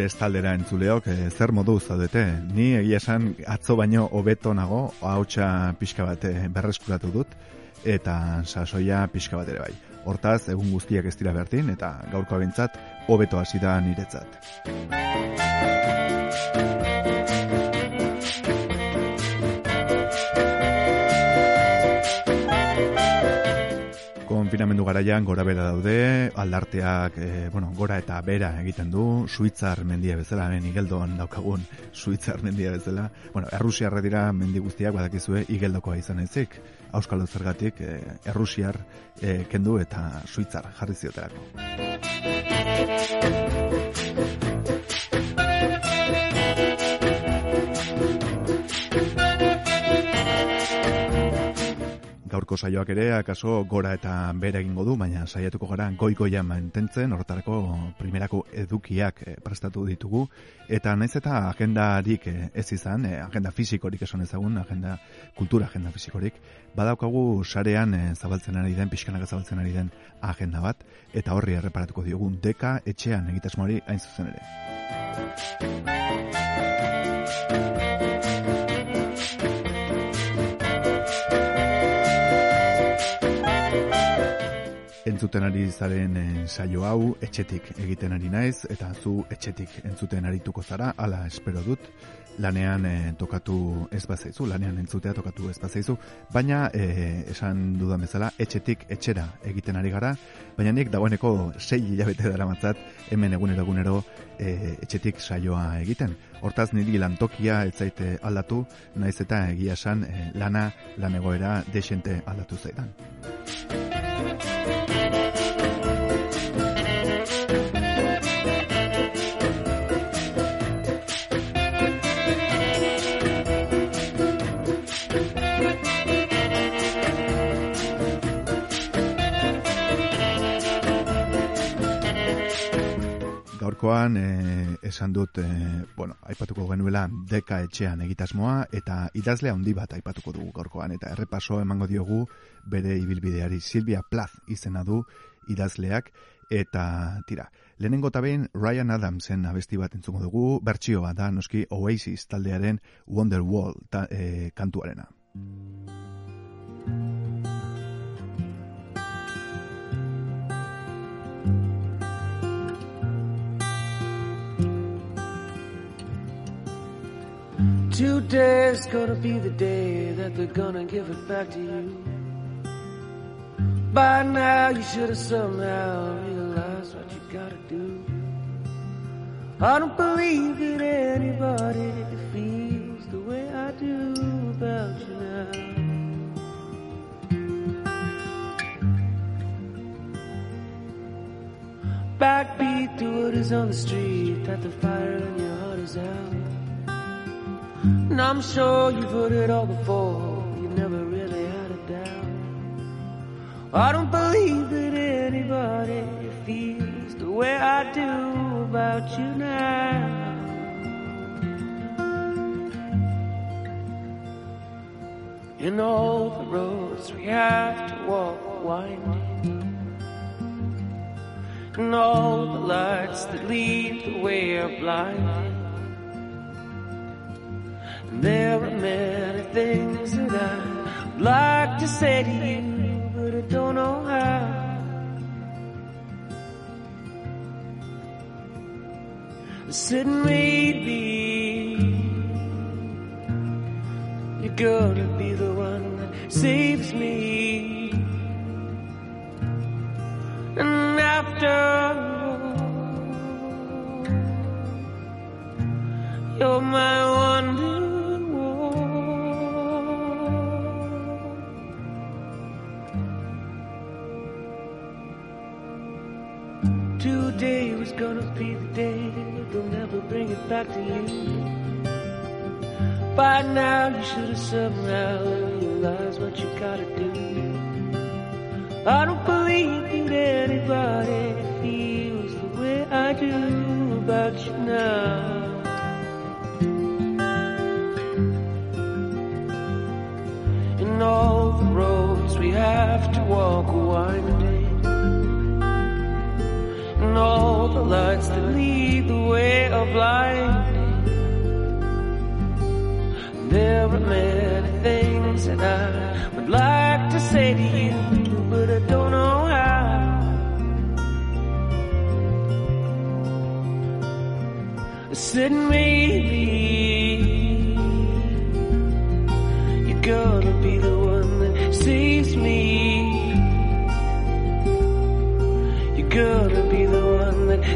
Bestaldera entzuleok, e, zer modu zaudete? Ni egia esan atzo baino hobeto nago, hautsa pixka bat eh, berreskuratu dut, eta sasoia pixka bat ere bai. Hortaz, egun guztiak ez dira bertin, eta gaurko abentzat, hobeto hasi da niretzat. Konfinamendu garaian gora bera daude, aldarteak, e, bueno, gora eta bera egiten du, Suitzar mendia bezala, ben igeldoan daukagun Suitzar mendia bezala. Bueno, Errusiar dira mendi guztiak badakizue igeldokoa izan ezik. Auskalo zergatik, e, Errusiar e, kendu eta Suitzar jarri zioterako. Gaurko saioak ere akaso gora eta bere egingo du, baina saiatuko gara goikoia mantentzen, horretarako primerako edukiak eh, prestatu ditugu, eta naiz eta agendarik eh, ez izan, eh, agenda fizikorik esan ezagun, agenda kultura agenda fizikorik, badaukagu sarean zabaltzen ari den, pixkanak zabaltzen ari den agenda bat, eta horri erreparatuko diogun deka etxean egitasmoari hain zuzen ere. Entzuten ari zaren e, saio hau etxetik egiten ari naiz eta zu etxetik entzuten arituko zara hala espero dut lanean e, tokatu ez bazaizu lanean entzutea tokatu ez bazaizu. Baina e, esan dudan bezala etxetik etxera egiten ari gara baina nik dagoeneko sei hilabete dara matzat hemen egunero egunero e, etxetik saioa egiten. Hortaz niri lantokia ez zaite aldatu naiz eta egia esan e, lana lanegoera desente aldatu zaidan gaurkoan e, esan dut, e, bueno, aipatuko genuela deka etxean egitasmoa eta idazlea handi bat aipatuko dugu gaurkoan. Eta errepaso emango diogu bere ibilbideari. Silvia Plath izena du idazleak eta tira, lehenengo tabein Ryan Adamsen abesti bat entzuko dugu, bertsioa da noski Oasis taldearen Wonderwall ta, e, kantuarena. Today's gonna be the day that they're gonna give it back to you. By now you should have somehow realized what you gotta do. I don't believe that anybody feels the way I do about you now. Backbeat to what is on the street, that the fire in your heart is out. And I'm sure you've heard it all before, you never really had a doubt. I don't believe that anybody feels the way I do about you now. In all the roads we have to walk winding, and all the lights that lead the way are blinding. There are many things that I'd like to say to you, but I don't know how. Sit and read me. You're gonna be the one that saves me. And after you're my one. Gonna be the day they'll never bring it back to you. By now you should have somehow realized what you gotta do. I don't believe that anybody feels the way I do about you now. And all the roads we have to walk are winding And all the lights that lead the way are blinding There are many things that I would like to say to you But I don't know how. I said maybe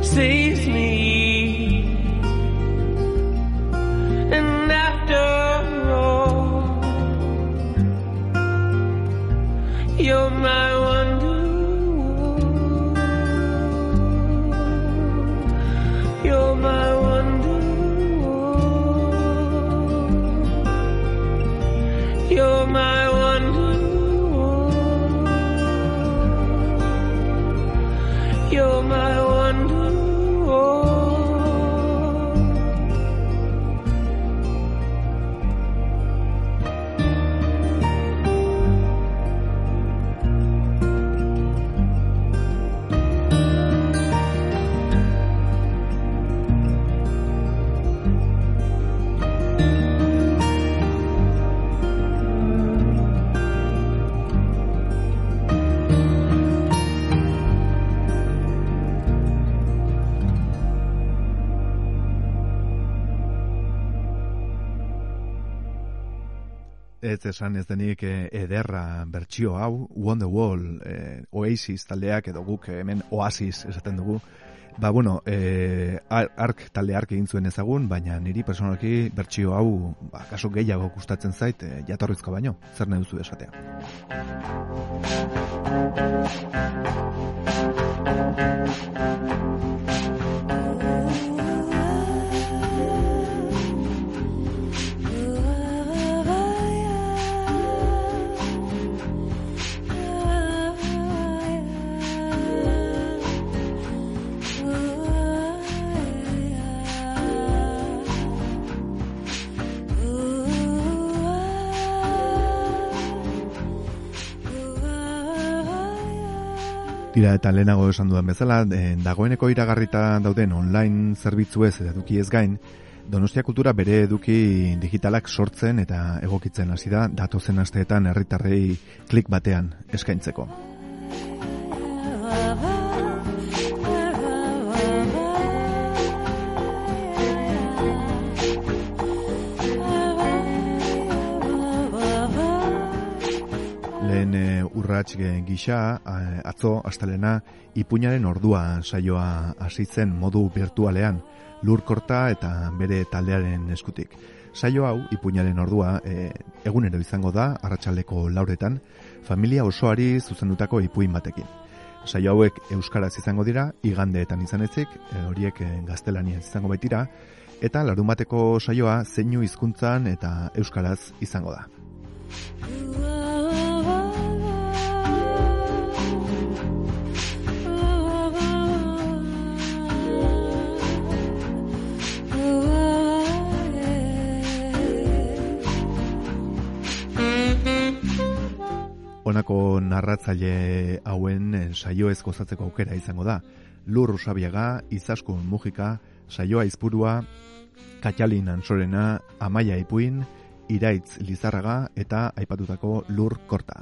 saves me Ez esan ez denik eh, ederra bertsio hau, Wonderwall, eh, Oasis taldeak edo guk hemen Oasis esaten dugu. Ba, bueno, eh, ark talde ark egin zuen ezagun, baina niri personalki bertsio hau ba, kaso gehiago gustatzen zait eh, jatorrizko baino. Zer nahi duzu esatea? Tira eta lehenago esan dudan bezala, eh, dagoeneko iragarrita dauden online zerbitzu ez eduki ez gain, Donostia Kultura bere eduki digitalak sortzen eta egokitzen hasi da datozen asteetan herritarrei klik batean eskaintzeko. Lehen e, urrats gisa, a- atzo astelena ipuñaren ordua saioa hasi zen modu virtualean, lurkorta eta bere taldearen eskutik. Saio hau, ipuñaren ordua, e, egunero izango da, arratsaldeko lauretan, familia osoari zuzendutako ipuin batekin. Saio hauek euskaraz izango dira, igandeetan izan ezik, e, horiek e, gaztelaniaz izango baitira, eta larun bateko saioa zeinu hizkuntzan eta euskaraz izango da. Honako narratzaile hauen eh, saio ez gozatzeko aukera izango da. Lur Usabiaga, Izaskun Mujika, Saioa Izpurua, Katxalin Ansorena, Amaia Ipuin, Iraitz Lizarraga eta aipatutako Lur Korta.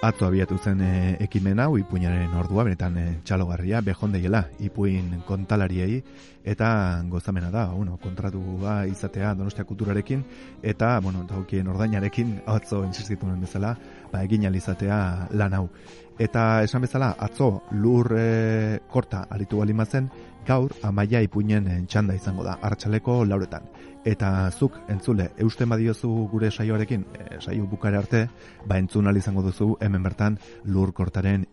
Atzo abiatu zen e, ekimen hau ipuinaren ordua, benetan e, txalogarria, behondeiela ipuin kontalariei, eta gozamena da, bueno, kontratua izatea donostia kulturarekin, eta, bueno, daukien ordainarekin, atzo insistitu nuen bezala, ba, egin izatea lan hau. Eta esan bezala, atzo lur e, korta aritu balimatzen, gaur amaia ipuinen txanda izango da, hartxaleko lauretan. Eta zuk entzule, eusten badiozu gure saioarekin, e, saio bukare arte, ba entzun izango duzu hemen bertan lur kortaren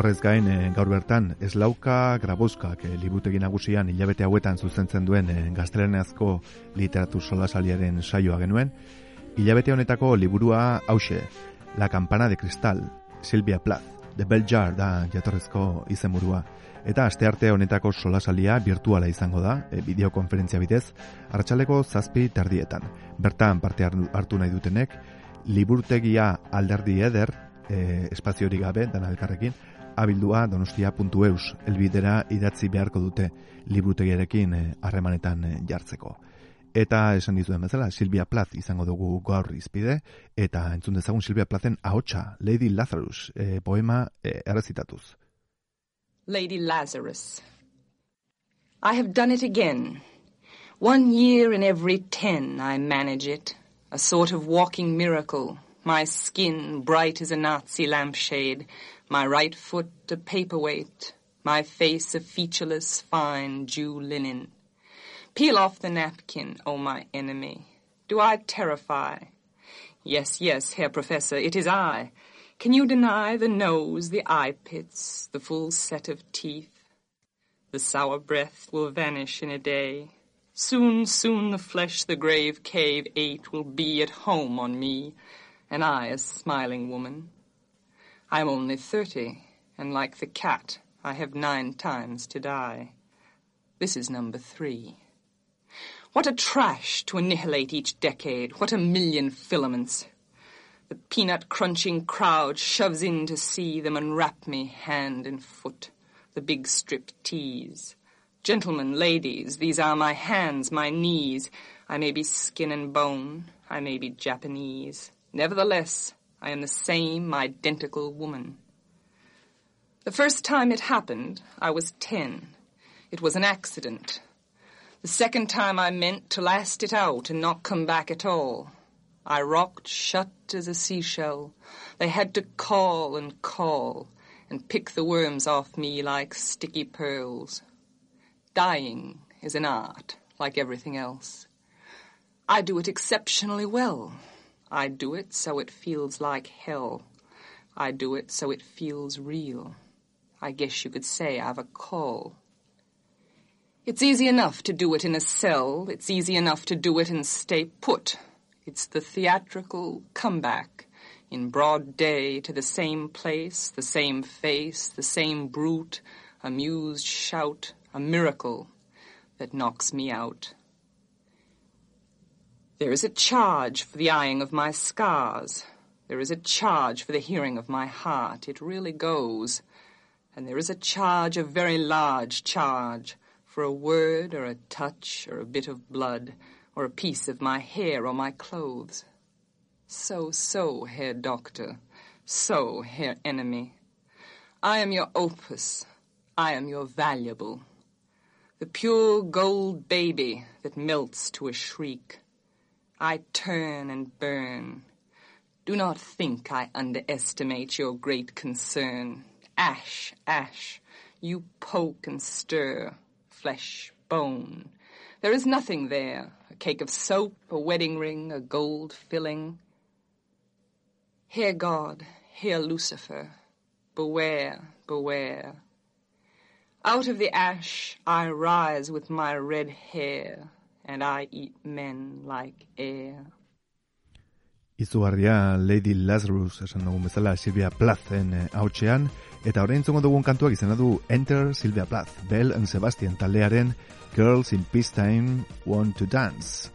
Horrez gain, e, gaur bertan, ez lauka grabuzkak e, libutegi nagusian hilabete hauetan zuzentzen duen e, gaztelenezko literatur solasaliaren saioa genuen, hilabete honetako liburua hause, La Campana de Cristal, Silvia Plath, The Bell Jar da jatorrezko izenburua. Eta aste arte honetako solasalia virtuala izango da, e, bideokonferentzia bidez, hartxaleko zazpi tardietan. Bertan parte hartu nahi dutenek, liburutegia alderdi eder, e, espazio gabe, dana elkarrekin, abildua donostia.eus elbidera idatzi beharko dute libutegiarekin eh, harremanetan eh, jartzeko. Eta esan dizuen bezala, Silvia Plath izango dugu gaur izpide, eta entzun dezagun Silvia Plathen ahotsa, Lady Lazarus, eh, poema eh, errezitatuz. Lady Lazarus I have done it again. One year in every ten I manage it, a sort of walking miracle, my skin bright as a Nazi lampshade, my right foot a paperweight, my face a featureless fine Jew linen. Peel off the napkin, O oh my enemy. Do I terrify? Yes, yes, Herr Professor, it is I. Can you deny the nose, the eye pits, the full set of teeth? The sour breath will vanish in a day. Soon, soon the flesh the grave cave ate will be at home on me, and I a smiling woman. I am only thirty, and like the cat, I have nine times to die. This is number three. What a trash to annihilate each decade. What a million filaments. The peanut crunching crowd shoves in to see them unwrap me hand and foot. The big strip tease. Gentlemen, ladies, these are my hands, my knees. I may be skin and bone. I may be Japanese. Nevertheless, I am the same identical woman. The first time it happened, I was ten. It was an accident. The second time I meant to last it out and not come back at all. I rocked shut as a seashell. They had to call and call and pick the worms off me like sticky pearls. Dying is an art, like everything else. I do it exceptionally well. I do it so it feels like hell. I do it so it feels real. I guess you could say I've a call. It's easy enough to do it in a cell. It's easy enough to do it and stay put. It's the theatrical comeback in broad day to the same place, the same face, the same brute, amused shout, a miracle that knocks me out. There is a charge for the eyeing of my scars. There is a charge for the hearing of my heart. It really goes. And there is a charge, a very large charge, for a word or a touch or a bit of blood or a piece of my hair or my clothes. So, so, Herr Doctor. So, Herr Enemy. I am your opus. I am your valuable. The pure gold baby that melts to a shriek. I turn and burn. Do not think I underestimate your great concern. Ash, ash, you poke and stir, flesh, bone. There is nothing there, a cake of soap, a wedding ring, a gold filling. Hear God, hear Lucifer, beware, beware. Out of the ash I rise with my red hair, and I eat men like air. Izugarria Lady Lazarus esan dugun bezala Silvia Plathen eh, hautsean, eta orain zongo dugun kantuak izena du Enter Silvia Plath, Bell and Sebastian taldearen Girls in Peacetime Want to Dance.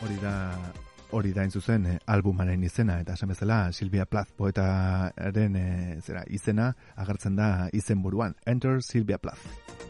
Hori da hori da zuzen e, albumaren izena eta esan bezala Silvia Plath poetaren e, zera izena agertzen da izen buruan Enter Silvia Plath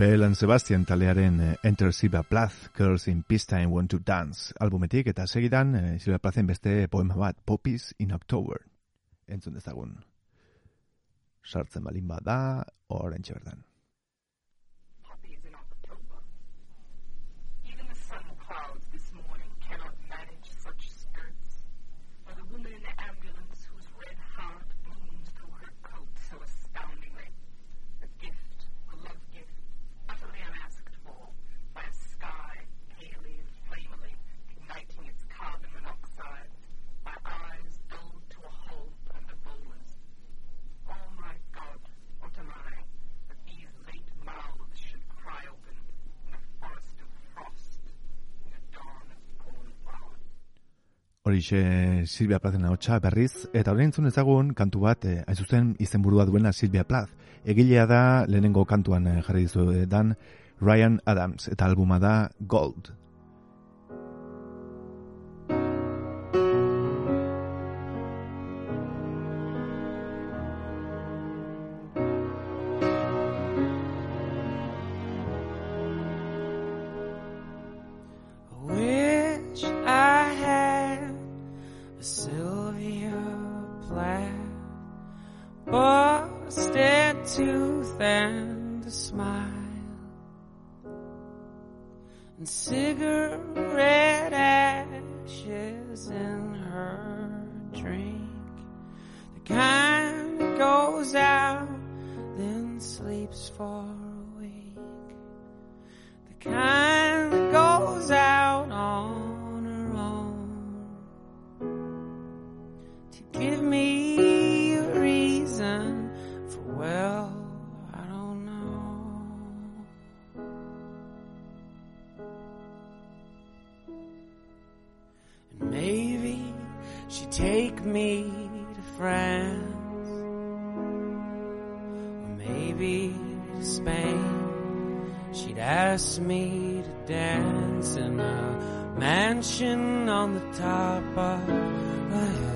Bell and Sebastian talearen eh, Enter Silver Plath, Girls in Pista and Want to Dance albumetik eta segidan eh, Silver Plathen beste poema bat, Poppies in October, entzun dezagun. Sartzen balin bada, orain txerdan. Horixe Silvia Plazen ahotsa berriz, eta orain entzun ezagun kantu bat, eh, hain zuzen izenburua duena Silvia Plaz. Egilea da lehenengo kantuan eh, jarri dizuetan Ryan Adams, eta albuma da Gold. take me to France or maybe to Spain. She'd ask me to dance in a mansion on the top of a hill.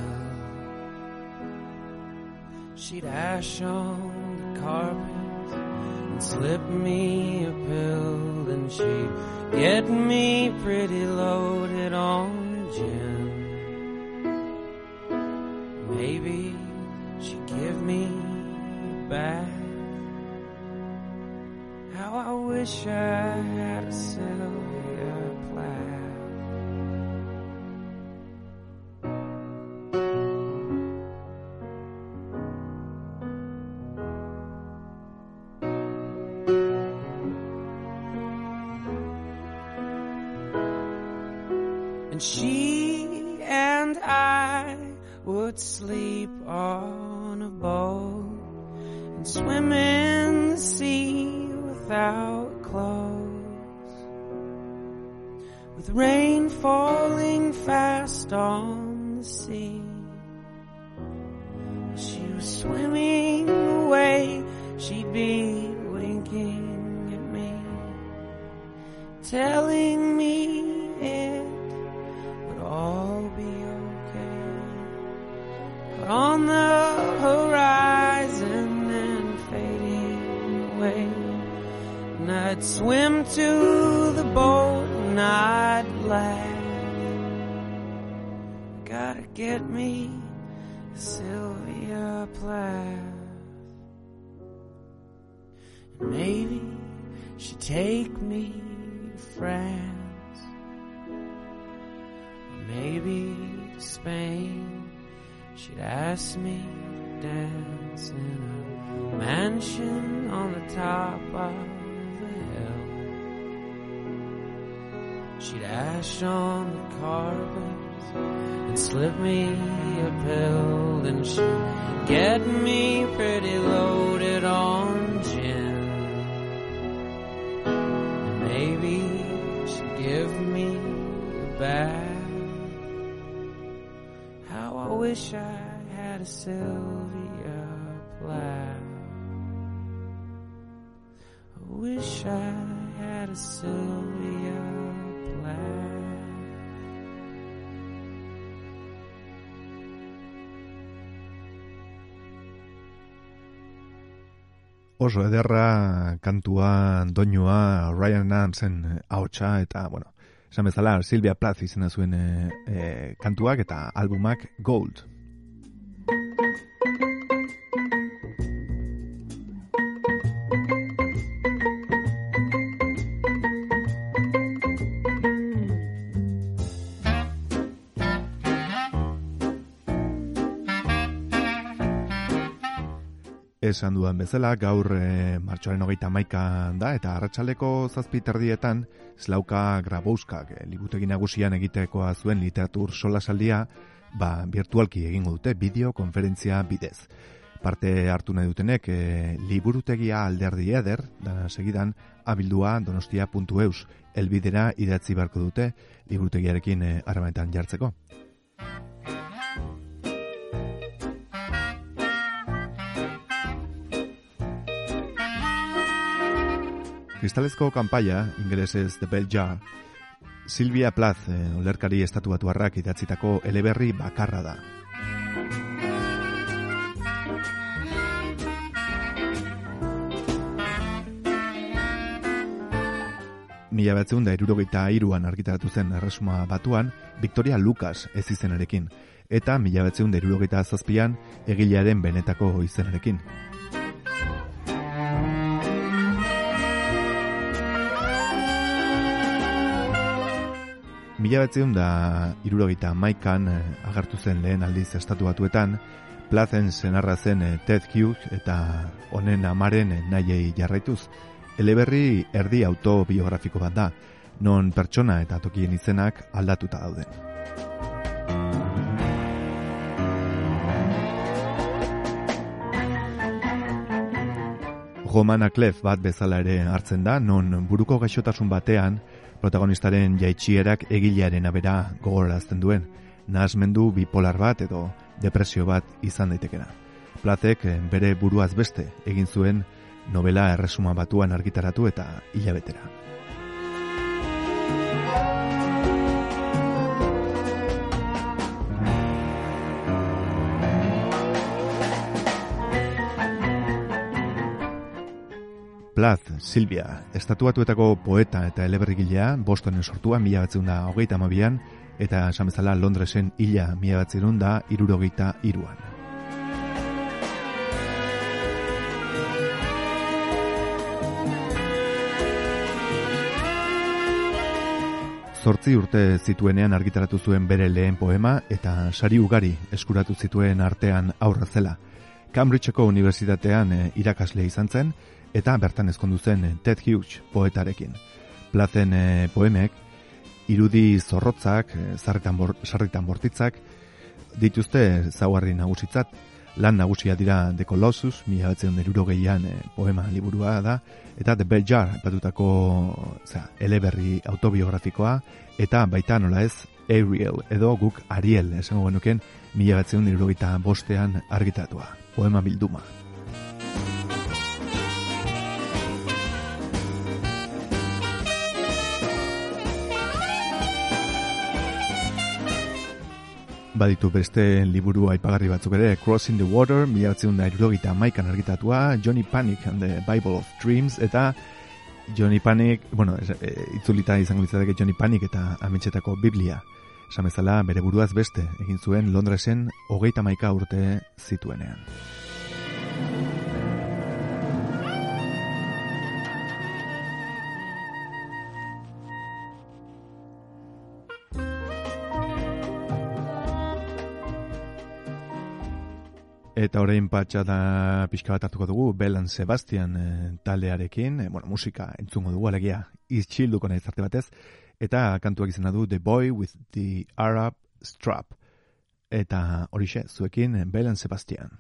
She'd ash on the carpet and slip me a pill, and she'd get me pretty loaded on gin. wish I had a say. Oso ederra kantua doinua Ryan Adamsen ahotsa eta, bueno, esan bezala Silvia Plath izena zuen e, e, kantuak eta albumak Gold. Esan dudan bezala, gaur e, martxoaren hogeita maika da, eta arratsaleko zazpi terdietan, Slauka Grabouskak e, libutegin nagusian egitekoa zuen literatur solasaldia, ba, virtualki egingo dute bideokonferentzia bidez. Parte hartu nahi dutenek, e, liburutegia alderdi eder, da segidan, abildua donostia.eus, elbidera idatzi beharko dute, liburutegiarekin e, jartzeko. Kristalezko kanpaia, ingelesez The Bell Jar, Silvia Plath, eh, olerkari estatuatu harrak idatzitako eleberri bakarra da. Mila batzeun da irurogeita iruan argitaratu zen erresuma batuan, Victoria Lucas ez izenarekin, eta mila batzeun da irurogeita zazpian egilearen benetako izenarekin. Mila batzion da irurogeita maikan eh, agertu zen lehen aldiz estatu batuetan, plazen zenarra zen eh, Ted Hughes eta honen amaren eh, nahiei jarraituz. Eleberri erdi autobiografiko bat da, non pertsona eta tokien izenak aldatuta dauden. Romana Clef bat bezala ere hartzen da, non buruko gaixotasun batean, protagonistaren jaitxierak egilearen abera gogorazten duen, nahazmendu bipolar bat edo depresio bat izan daitekena. Platek eh, bere buruaz beste egin zuen novela erresuma batuan argitaratu eta hilabetera. Plath, Silvia, estatuatuetako poeta eta eleberrigilea, Bostonen sortua mila batzun da hogeita amabian, eta esan Londresen illa mila batzun da irurogeita iruan. Zortzi urte zituenean argitaratu zuen bere lehen poema eta sari ugari eskuratu zituen artean aurra zela. Cambridgeko unibertsitatean eh, irakasle izan zen, eta bertan ezkondu zen eh, Ted Hughes poetarekin. Plazen e, poemek, irudi zorrotzak, zarritan, bor, zarritan bortitzak, dituzte zauarri nagusitzat, lan nagusia dira The Colossus, mila batzen deruro gehian poema liburua da, eta The Bell Jar, batutako zera, eleberri autobiografikoa, eta baita nola ez, Ariel, edo guk Ariel, esango genuken, mila batzen bostean argitatua, poema bilduma. Baditu beste liburu aipagarri batzuk ere, Crossing the Water, mila batzion maikan argitatua, Johnny Panic and the Bible of Dreams, eta Johnny Panic, bueno, e, itzulita izango litzateke Johnny Panic eta ametxetako Biblia. Samezala bere buruaz beste, egin zuen Londresen hogeita maika urte zituenean. Eta orain patxa da pixka bat hartuko dugu, Belan Sebastian e, taldearekin, e, bueno, musika entzungo dugu, alegia, iztxilduko nahi zarte batez, eta kantuak izena du The Boy with the Arab Strap. Eta horixe, zuekin, Belan Sebastian.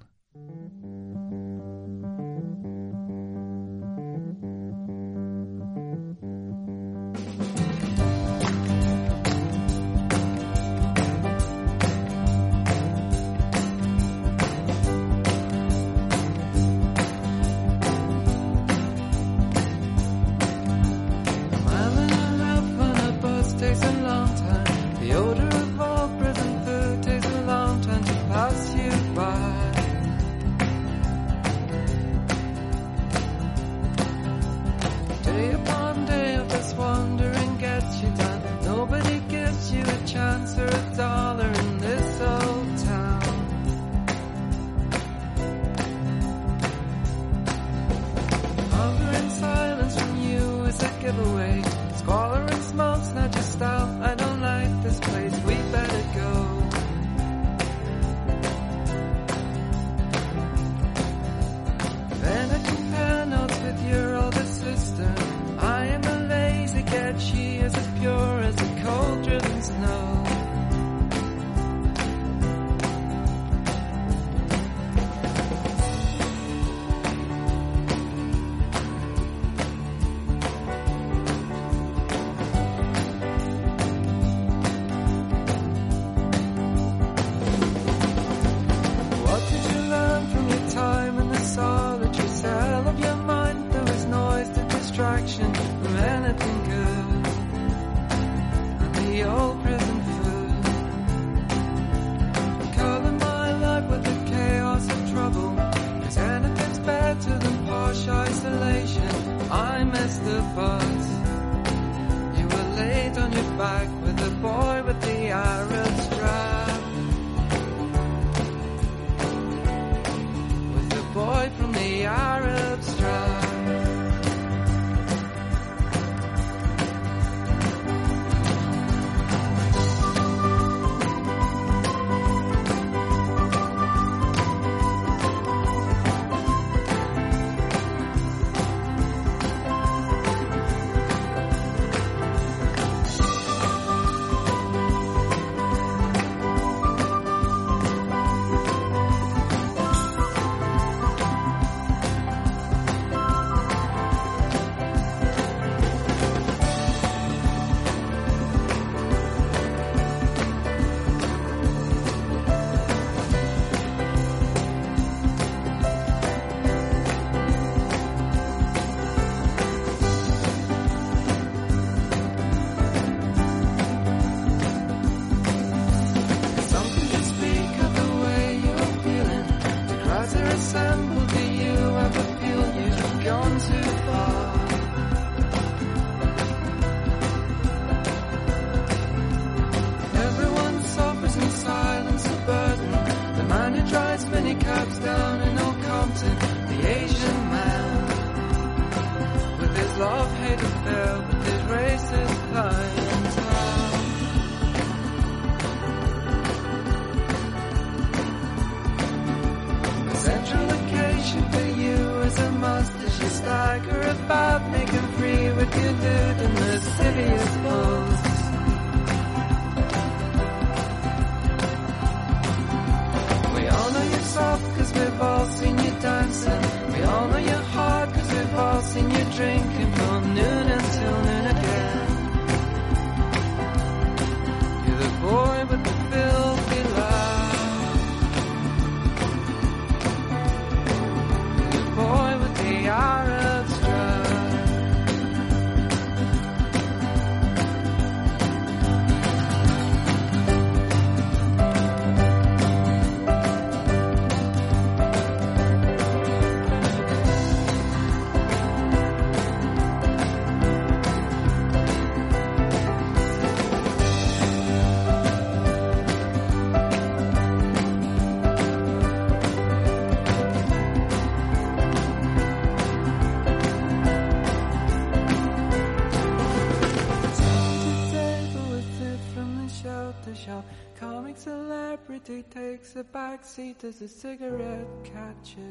back seat as the cigarette catches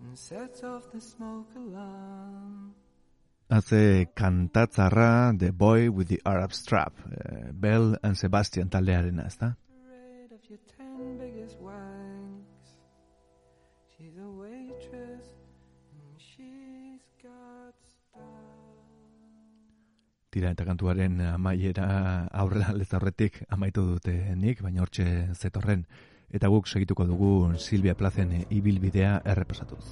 and sets off the smoke alarm. Hace kantatzarra The Boy with the Arab Strap, eh, Bell and Sebastian taldearena, ezta? tira eta kantuaren amaiera aurrera aldez aurretik amaitu dute nik, baina hortxe zetorren. Eta guk segituko dugu Silvia Plazen ibilbidea errepasatuz.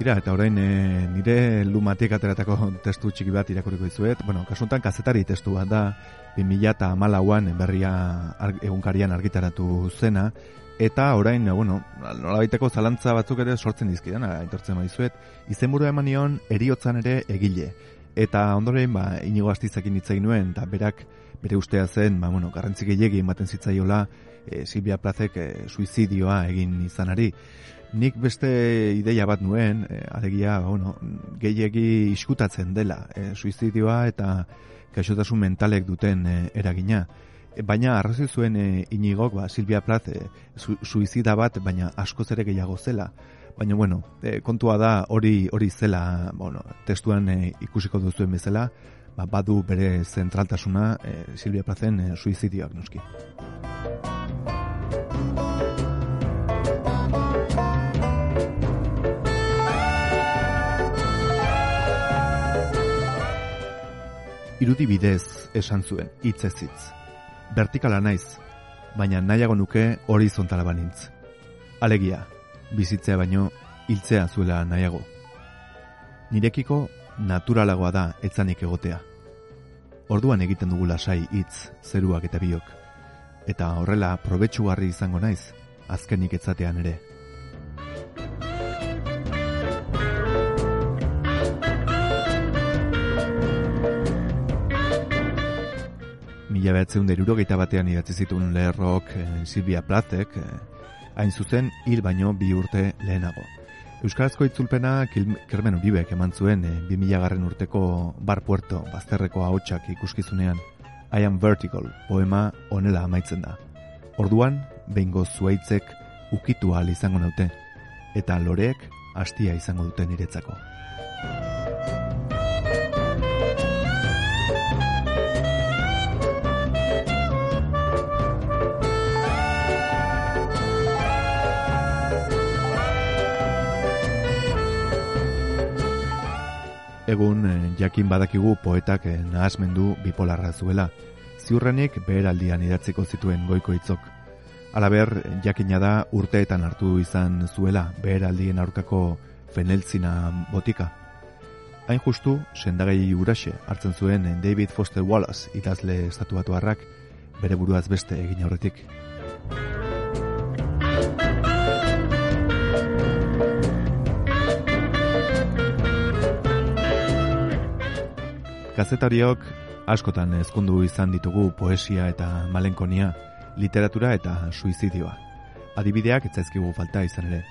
Tira, eta orain e, nire lumatik ateratako testu txiki bat irakuriko dizuet. Bueno, kasuntan kazetari testu bat da, 2000 eta berria ar, egunkarian argitaratu zena, eta orain, e, bueno, nola baiteko zalantza batzuk ere sortzen dizkidan, aitortzen maizuet, izenburua eman nion eriotzan ere egile. Eta ondoren, ba, inigo astizakin hitz nuen, eta berak, bere ustea zen, ba, bueno, garrantzik ematen zitzaiola, e, Silvia Plazek e, suizidioa egin izanari nik beste ideia bat nuen, e, alegia, bueno, gehiegi iskutatzen dela, e, suizidioa eta kaixotasun mentalek duten e, eragina. E, baina arrazi zuen e, inigok, ba, Silvia Plath, e, suizida bat, baina asko ere gehiago zela. Baina, bueno, e, kontua da hori hori zela, bueno, testuan e, ikusiko duzuen bezala, ba, badu bere zentraltasuna e, Silvia Plathen e, suizidioak nuski. Irudi bidez esan zuen, hitz ez hitz. Vertikala naiz, baina nahiago nuke horizontala banintz. Alegia, bizitzea baino hiltzea zuela nahiago. Nirekiko naturalagoa da etzanik egotea. Orduan egiten dugu lasai hitz, zeruak eta biok. Eta horrela probetsugarri izango naiz, azkenik etzatean ere. Mila behatzen deruro batean idatzi zituen leherrok eh, Silvia Plazek, eh, hain zuzen hil baino bi urte lehenago. Euskarazko itzulpena Kermen Uribek eman zuen eh, 2000 garren urteko Bar Puerto bazterreko ahotsak ikuskizunean I am vertical poema onela amaitzen da. Orduan, behingo zuaitzek ukitu izango naute, eta loreek hastia izango duten niretzako. Egun eh, jakin badakigu poetak eh, nahasmendu bipolarra zuela, ziurrenik beheraldian idatziko zituen goiko hitzok. Alaber, jakina da urteetan hartu izan zuela beheraldien aurkako feneltzina botika. Hain justu, sendagai uraxe hartzen zuen David Foster Wallace idazle estatuatuarrak bere buruaz beste egin aurretik. Kazetariok askotan ezkondu izan ditugu poesia eta malenkonia, literatura eta suizidioa. Adibideak etzaizkigu falta izan ere.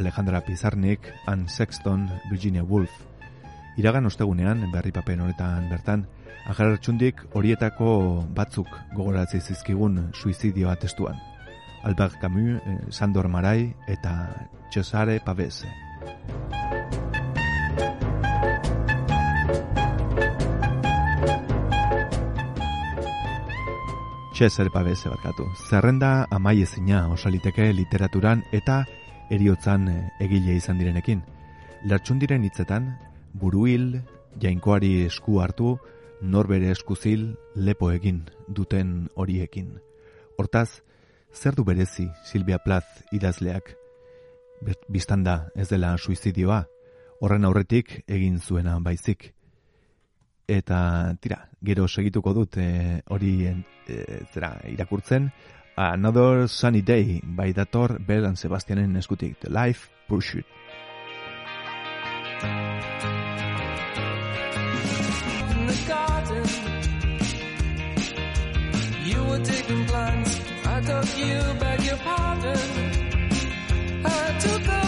Alejandra Pizarnik, Ann Sexton, Virginia Woolf. Iragan ostegunean, berri papen honetan bertan, ajarartxundik horietako batzuk gogoratzi zizkigun suizidioa testuan. Albert Camus, eh, Sandor Marai eta Cesare Pavese. Txezer babese barkatu. Zerrenda amai ezina osaliteke literaturan eta eriotzan eh, egile izan direnekin. Lertxundiren hitzetan, buruil, jainkoari esku hartu, norbere eskuzil, lepo egin duten horiekin. Hortaz, zer du berezi Silvia Plath idazleak? Biztanda ez dela suizidioa, horren aurretik egin zuena baizik eta tira, gero segituko dut e, hori e, zera irakurtzen. Another Sunny Day by Dator Bell and Sebastianen eskutik The Life Pursuit. In the garden You were taking plants. I took you back your pardon. I took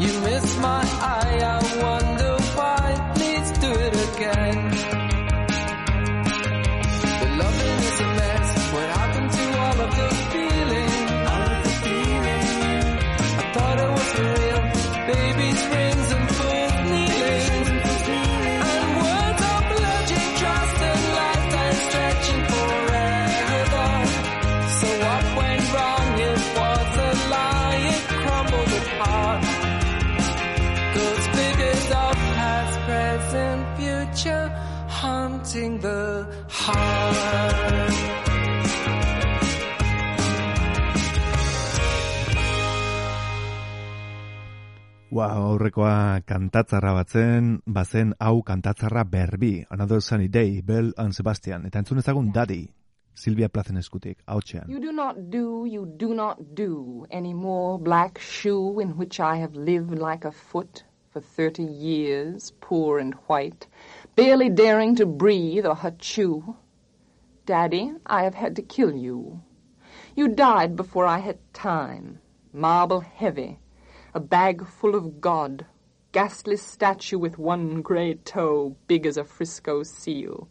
You miss my eye, I wonder why. Please do it again. Ua, aurrekoa kantatzarra batzen, bazen hau kantatzarra berbi, Another Sunny Day, Bell and Sebastian, eta entzun ezagun Daddy, Silvia Plazen eskutik, hautsean. You do not do, you do not do any more black shoe in which I have lived like a foot for thirty years, poor and white, barely daring to breathe or chew. Daddy, I have had to kill you. You died before I had time, marble heavy, a bag full of God, ghastly statue with one grey toe big as a Frisco seal,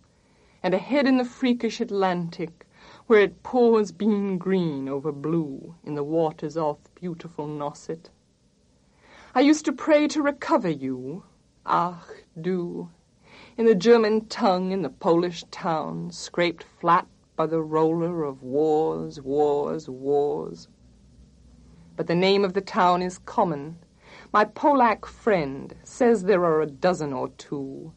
and a head in the freakish Atlantic, where it pours bean green over blue in the waters off beautiful Nauset. I used to pray to recover you, ach du, in the German tongue in the Polish town, scraped flat by the roller of wars, wars, wars. But the name of the town is common. My Polack friend says there are a dozen or two.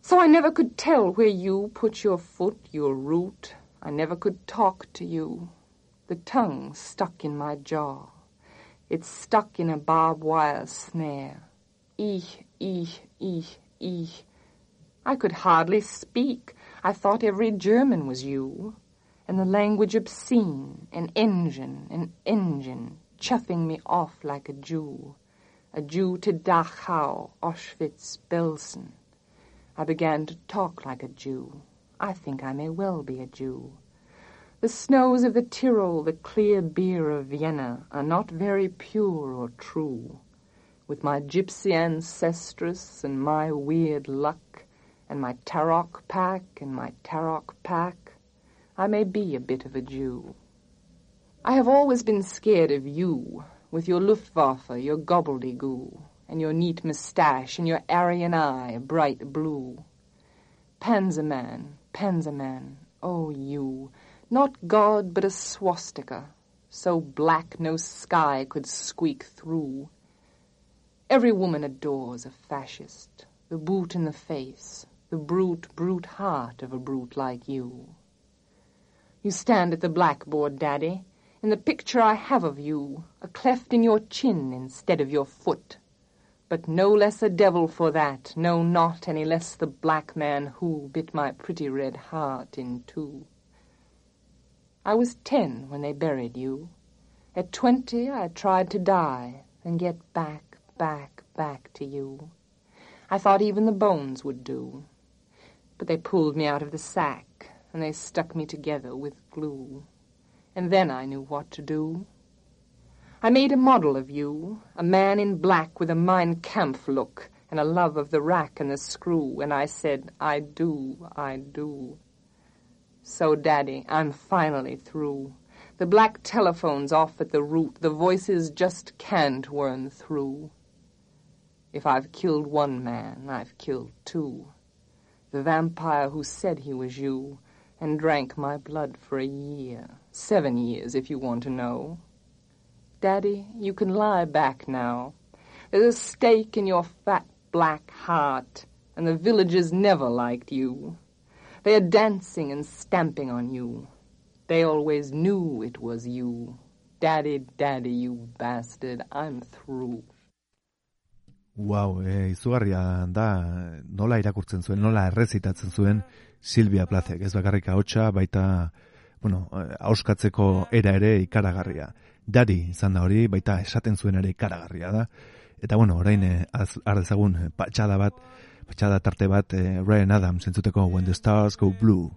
So I never could tell where you put your foot, your root. I never could talk to you. The tongue stuck in my jaw. It's stuck in a barbed wire snare. Ich, ich, ich, ich. I could hardly speak. I thought every German was you. And the language obscene, an engine, an engine, chuffing me off like a Jew. A Jew to Dachau, Auschwitz, Belsen. I began to talk like a Jew. I think I may well be a Jew. The snows of the Tyrol, the clear beer of Vienna, are not very pure or true. With my gypsy ancestress and my weird luck, and my Tarok pack and my Tarok pack, I may be a bit of a Jew. I have always been scared of you, with your Luftwaffe, your gobbledygoo, and your neat moustache, and your Aryan eye, bright blue. Panzerman, Panzerman, oh you, not God but a swastika, so black no sky could squeak through. Every woman adores a fascist, the boot in the face, the brute, brute heart of a brute like you. You stand at the blackboard, Daddy, in the picture I have of you, a cleft in your chin instead of your foot. But no less a devil for that, no, not any less the black man who bit my pretty red heart in two. I was ten when they buried you. At twenty I tried to die and get back, back, back to you. I thought even the bones would do. But they pulled me out of the sack and they stuck me together with glue. And then I knew what to do. I made a model of you, a man in black with a Mein Kampf look and a love of the rack and the screw, and I said, I do, I do. So, Daddy, I'm finally through. The black telephone's off at the root. The voices just can't worm through. If I've killed one man, I've killed two. The vampire who said he was you and drank my blood for a year. Seven years, if you want to know. Daddy, you can lie back now. There's a stake in your fat black heart, and the villagers never liked you. They are dancing and stamping on you. They always knew it was you. Daddy, daddy, you bastard, I'm through. Wow, e, izugarria da nola irakurtzen zuen, nola errezitatzen zuen Silvia Plazek, ez bakarrik ahotsa baita, bueno, auskatzeko era ere ikaragarria. Dari izan da hori, baita esaten zuen ere ikaragarria da. Eta bueno, orain eh, az- har dezagun eh, patxada bat, patxada tarte bat eh, Ryan Adams entzuteko When the Stars Go Blue.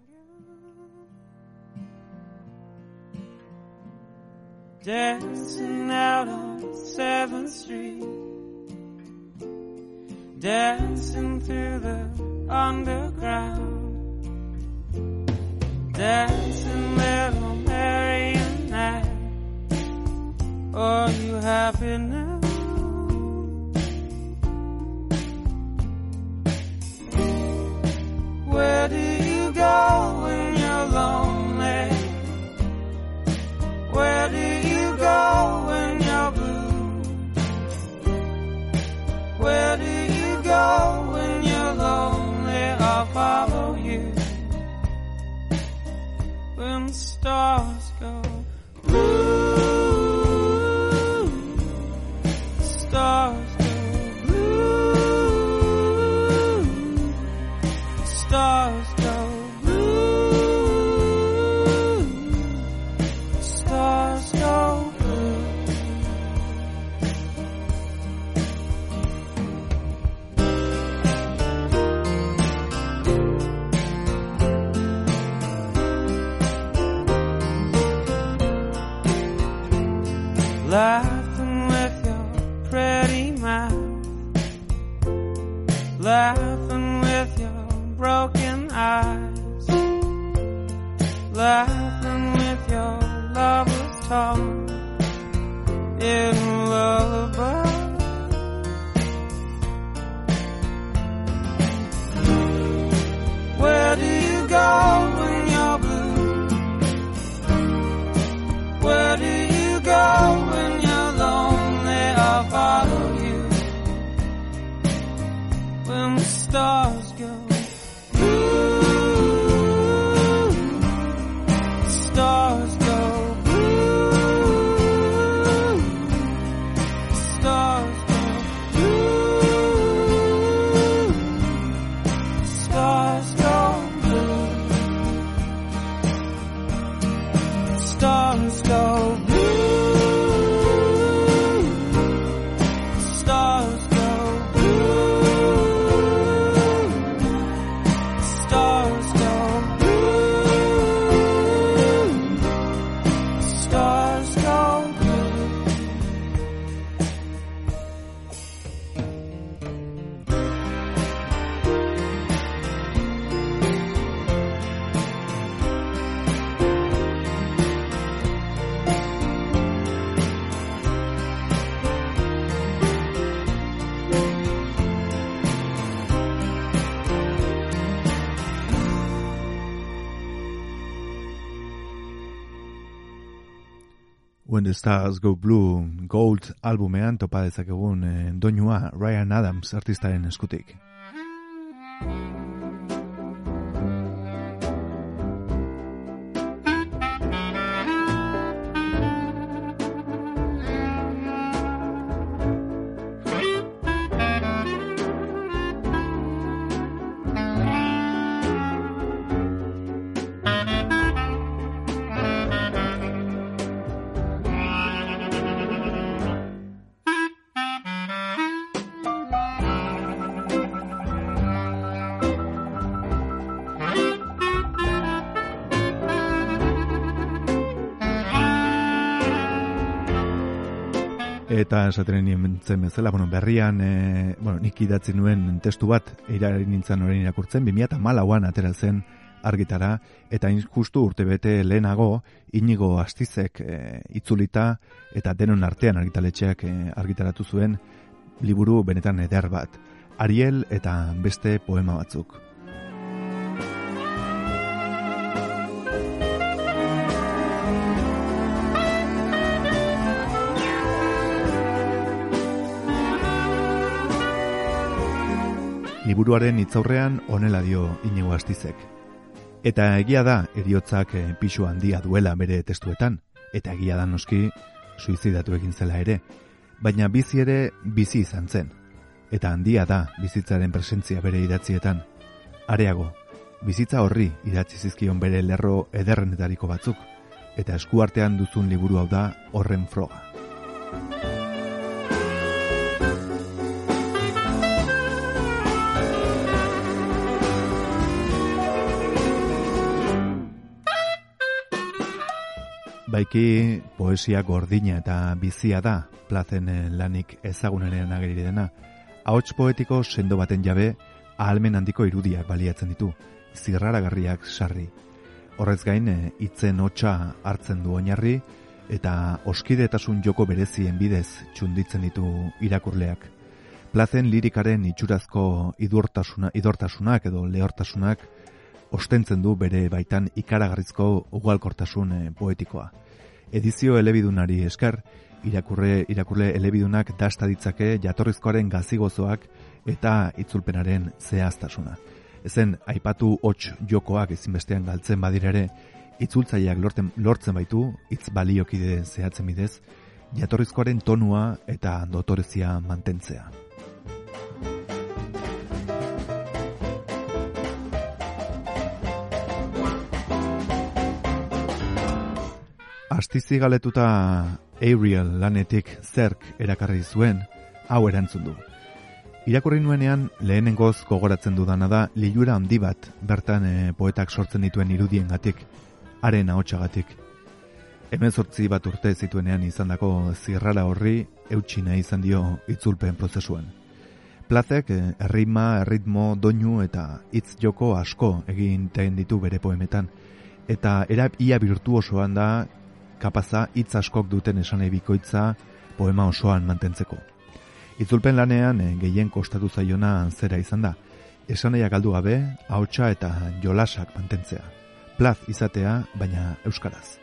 dancing out on 7th Street, dancing through the underground, dancing little I. Are you happy now? Stars go. blue, the Stars Go Blue Gold albumean topa dezakegun eh, doinua Ryan Adams artistaren eskutik. Eta esaten nintzen bezala, bueno, berrian, e, bueno, nik idatzi nuen testu bat, irari nintzen orain irakurtzen, 2008an atera zen argitara, eta justu urte bete lehenago, inigo astizek e, itzulita, eta denon artean argitaletxeak e, argitaratu zuen, liburu benetan eder bat. Ariel eta beste poema batzuk. Liburuaren hitzaurrean honela dio Inigo Astizek. Eta egia da eriotzak eh, pisu handia duela bere testuetan, eta egia da noski suizidatu egin zela ere, baina bizi ere bizi izan zen. eta handia da bizitzaren presentzia bere idatzietan. Areago, bizitza horri idatzi zizkion bere lerro ederrenetariko batzuk, eta eskuartean duzun liburu hau da horren froga. Baiki poesia gordina eta bizia da, plazen eh, lanik ezagunaren ageri dena. Ahots poetiko sendo baten jabe, ahalmen handiko irudiak baliatzen ditu, zirraragarriak sarri. Horrez gain, eh, hitzen hotsa hartzen du oinarri, eta oskidetasun joko berezien bidez txunditzen ditu irakurleak. Plazen lirikaren itxurazko idortasuna, idortasunak edo lehortasunak ostentzen du bere baitan ikaragarrizko ugalkortasun eh, poetikoa. Edizio elebidunari esker, irakurre, irakurle elebidunak dasta ditzake jatorrizkoaren gazigozoak eta itzulpenaren zehaztasuna. Ezen, aipatu hots jokoak ezinbestean galtzen badirere, itzultzaileak lorten, lortzen baitu, hitz baliokide zehatzen bidez, jatorrizkoaren tonua eta dotorezia mantentzea. Astizi galetuta Ariel lanetik zerk erakarri zuen, hau erantzun du. Irakurri nuenean lehenengoz gogoratzen dudana da lilura handi bat bertan eh, poetak sortzen dituen irudien gatik, haren ahotsagatik. Hemen sortzi bat urte zituenean izandako zirrara horri eutxina izan dio itzulpen prozesuan. Plazek eh, erritma, erritmo, doinu eta hitz joko asko egin ditu bere poemetan, eta erab ia virtuosoan da kapaza hitz askok duten esanei bikoitza poema osoan mantentzeko. Itzulpen lanean eh, gehien kostatu zaiona zera izan da, esanaiak galdu gabe, ahotsa eta jolasak mantentzea. Plaz izatea, baina euskaraz.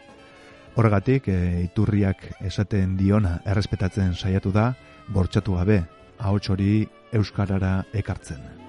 Horregatik, e, iturriak esaten diona errespetatzen saiatu da, bortxatu gabe, ahots hori euskarara ekartzen.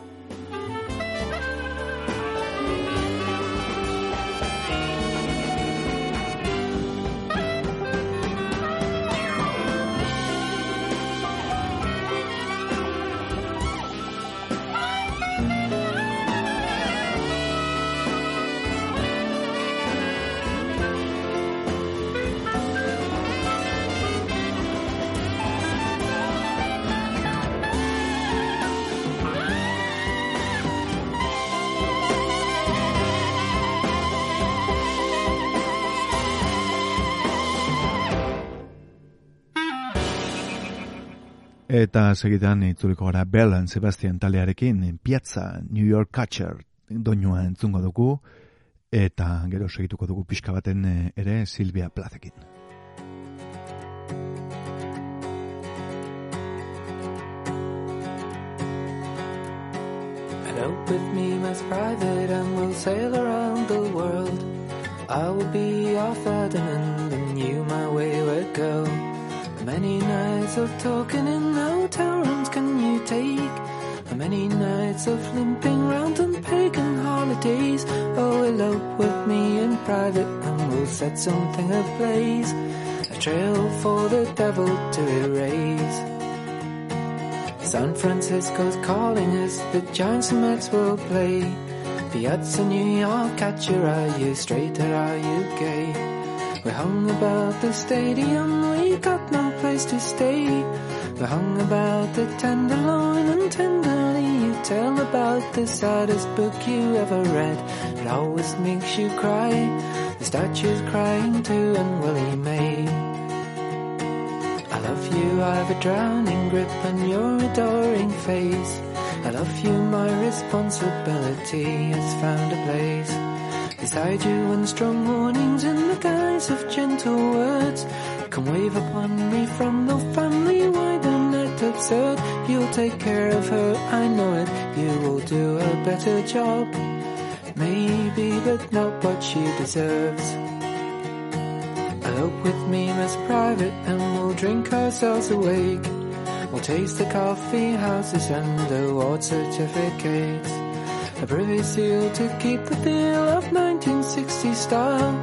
Eta segidan itzuliko gara Bell and Sebastian talearekin Piazza New York Catcher doinua entzungo dugu eta gero segituko dugu pixka baten eh, ere Silvia Plazekin. Help with me, Miss Private, and we'll sail around the world. I will be your Ferdinand, and you my wayward girl. Many nights of talking in hotel rooms can you take? How many nights of limping round on pagan holidays? Oh, elope with me in private, and we'll set something ablaze. A trail for the devil to erase. San Francisco's calling us, the Giants and Mets will play. Piazza New York, catcher, are you straight or are you gay? We hung about the stadium, got no place to stay. We hung about the tenderloin and tenderly you tell about the saddest book you ever read. It always makes you cry. The statue's crying too and Willie May. I love you, I've a drowning grip on your adoring face. I love you, my responsibility has found a place. Beside you in strong warnings in the guise of gentle words. Come wave upon me from the family wide and not absurd. You'll take care of her, I know it. You will do a better job. Maybe, but not what she deserves. Elope with me, Miss Private, and we'll drink ourselves awake. We'll taste the coffee houses and award certificates. A privy seal to keep the feel of 1960 style.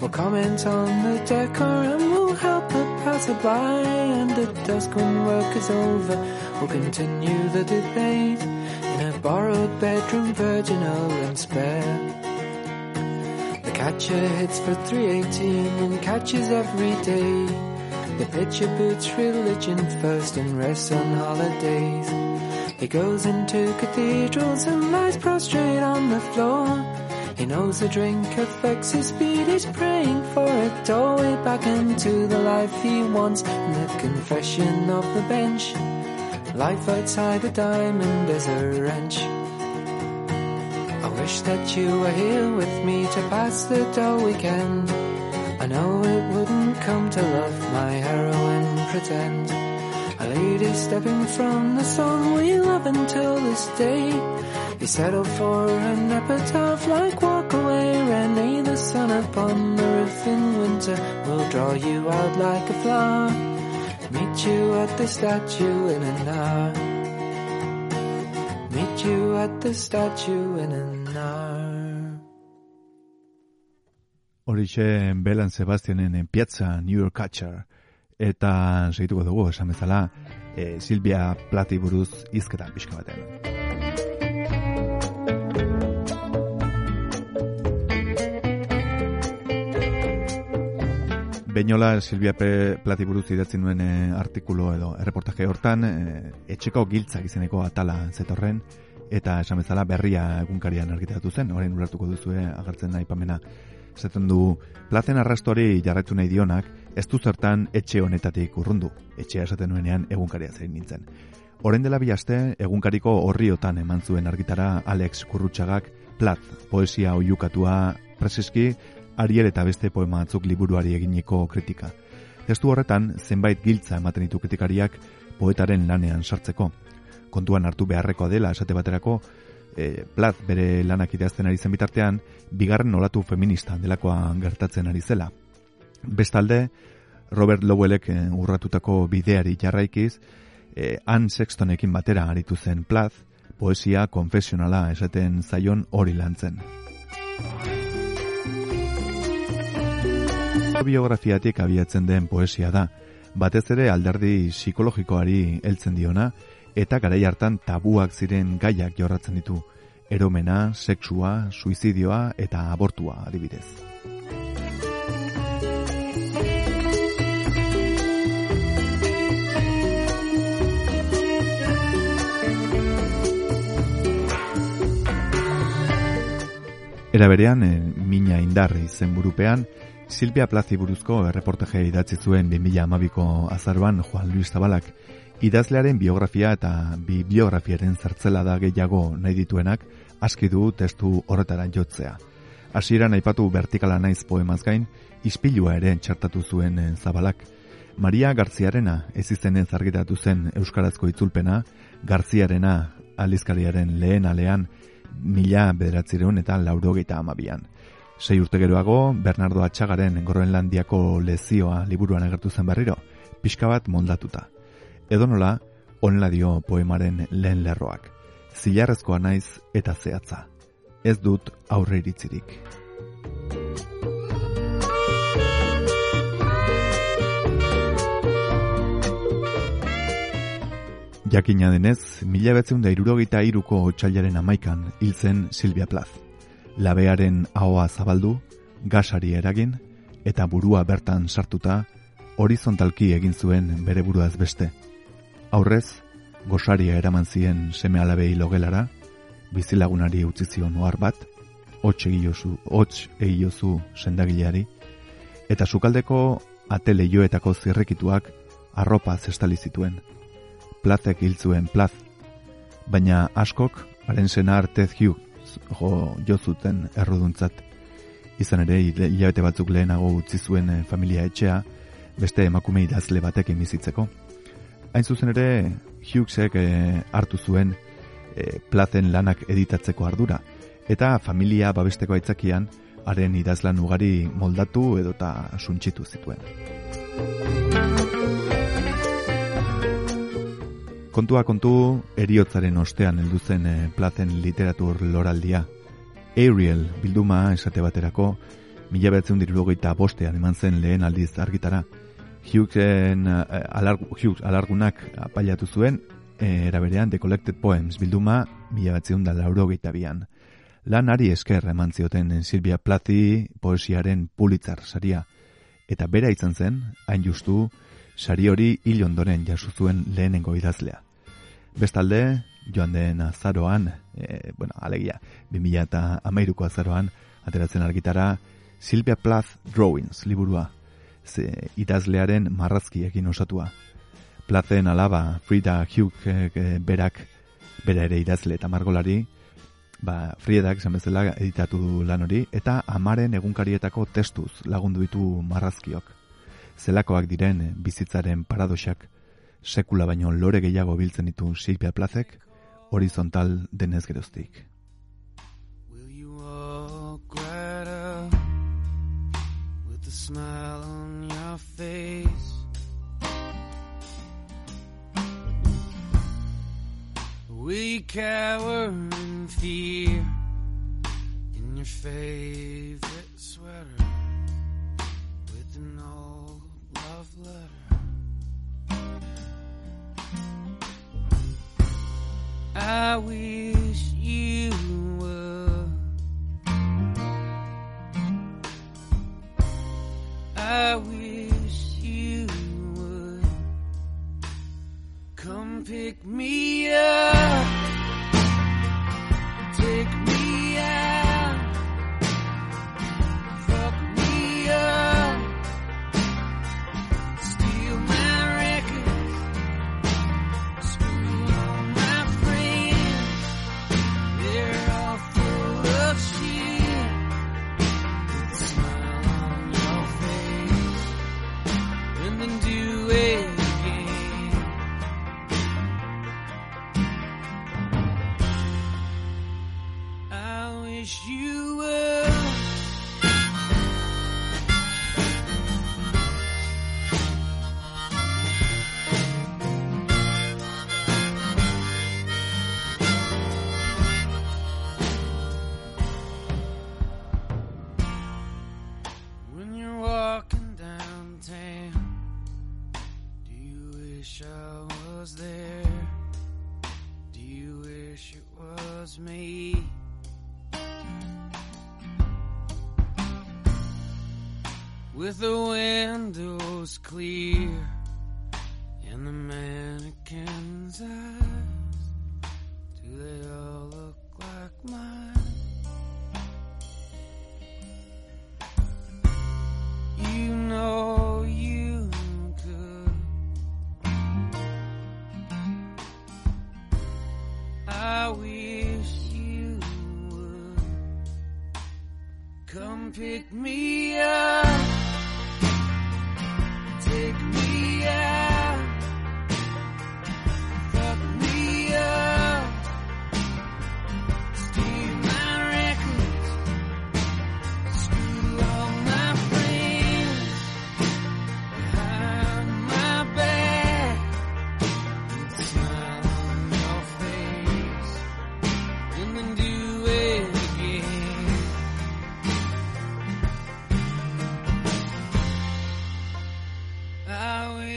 We'll comment on the decor and we'll the passerby. And at dusk when work is over, We'll continue the debate in a borrowed bedroom, virginal and spare. The catcher hits for 318 and catches every day. The pitcher puts religion first and rests on holidays. He goes into cathedrals and lies prostrate on the floor. He knows the drink affects his speed, he's praying for a doorway back into the life he wants. And the confession of the bench, life outside the diamond is a wrench. I wish that you were here with me to pass the dull weekend. I know it wouldn't come to love my heroine pretend. A lady stepping from the song we love until this day. He settled for an epitaph like walk away. Renee, the sun upon the roof in winter will draw you out like a flower. Meet you at the statue in an hour. Meet you at the statue in an hour. Horixe Belan Sebastianen Piazza New York Catcher eta segituko dugu esan bezala e, Silvia Plati buruz hizketan pixka batean. Beinola Silvia Plati buruz idatzi nuen e, artikulu edo erreportaje hortan e, etxeko giltzak izeneko atala zetorren eta esan bezala berria egunkarian argitaratu zen, orain urartuko duzue agertzen aipamena esaten du plazen arrastoari jarraitu nahi dionak ez du zertan etxe honetatik urrundu. Etxea esaten nuenean egunkaria zein nintzen. Orain dela bi aste egunkariko horriotan eman zuen argitara Alex Kurrutxagak Plat poesia oiukatua preseski Ariel eta beste poema batzuk liburuari eginiko kritika. Testu horretan zenbait giltza ematen ditu kritikariak poetaren lanean sartzeko. Kontuan hartu beharrekoa dela esate baterako e, Plat bere lanak idazten ari zen bitartean, bigarren olatu feminista delakoa gertatzen ari zela. Bestalde, Robert Lowellek eh, urratutako bideari jarraikiz, eh, Anne Sextonekin batera aritu zen Plat, poesia konfesionala esaten zaion hori lantzen. Biografiatik abiatzen den poesia da, batez ere alderdi psikologikoari heltzen diona, eta garai hartan tabuak ziren gaiak jorratzen ditu, eromena, sexua, suizidioa eta abortua adibidez. Era berean, e, mina indarri izen burupean, Silvia Plazi buruzko erreportaje idatzi zuen 2012ko azaroan Juan Luis Zabalak, idazlearen biografia eta bi biografiaren zertzela da gehiago nahi dituenak, aski du testu horretara jotzea. Hasieran aipatu vertikala naiz poemaz gain, ispilua ere txartatu zuen eh, Zabalak. Maria Garziarena ez izenez argitatu zen euskarazko itzulpena, Garziarena aldizkariaren lehen alean mila bederatzireun eta laurogeita amabian. Sei urte geroago, Bernardo Atxagaren Groenlandiako lezioa liburuan agertu zen berriro, pixka bat moldatuta. Edonola, onela dio poemaren lehen lerroak. Zilarrezkoa naiz eta zehatza. Ez dut aurre iritzirik. Jakina denez, mila betzen da irurogeita iruko otxailaren amaikan hil zen Silvia Plaz. Labearen ahoa zabaldu, gasari eragin, eta burua bertan sartuta, horizontalki egin zuen bere buruaz beste. Aurrez, gosaria eraman zien seme alabei logelara, bizilagunari utzi zion ohar bat, hots egiozu, hots egiozu sendagileari, eta sukaldeko atele joetako zirrekituak arropa zestali zituen. Plazek hil zuen plaz, baina askok, haren senar Ted Hughes jo, jo zuten erruduntzat. Izan ere, hilabete batzuk lehenago utzi zuen eh, familia etxea, beste emakume idazle batekin bizitzeko. Hain zuzen ere, Hughesek eh, hartu zuen eh, plazen lanak editatzeko ardura, eta familia babesteko aitzakian, haren idazlan ugari moldatu edota suntsitu zituen. Kontua kontu, eriotzaren ostean heldu zen eh, plazen literatur loraldia. Ariel bilduma esate baterako, mila behatzen dirurogeita bostean eman zen lehen aldiz argitara. Hughesen, eh, alar, Hughes alargunak apailatu zuen, e, eraberean The Collected Poems bilduma mila batzion da lauro bian. Lan ari esker eman zioten Silvia Plathi poesiaren pulitzar saria, eta bera izan zen, hain justu, sari hori hil ondoren jasu zuen lehenengo idazlea. Bestalde, joan den azaroan, e, bueno, alegia, 2000 eta amairuko azaroan, ateratzen argitara, Silvia Plath Drawings liburua, ze idazlearen marrazkiekin osatua. Plazen alaba Frida Hugh e, berak bera ere idazle eta margolari, ba, Friedak zen bezala editatu du lan hori, eta amaren egunkarietako testuz lagundu ditu marrazkiok. Zelakoak diren bizitzaren paradoxak, sekula baino lore gehiago biltzen ditu Silvia Plazek, horizontal denez geroztik. Smile on your face? We cower in fear in your favorite sweater with an old love letter. I wish you would. I wish you would come pick me up,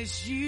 I wish you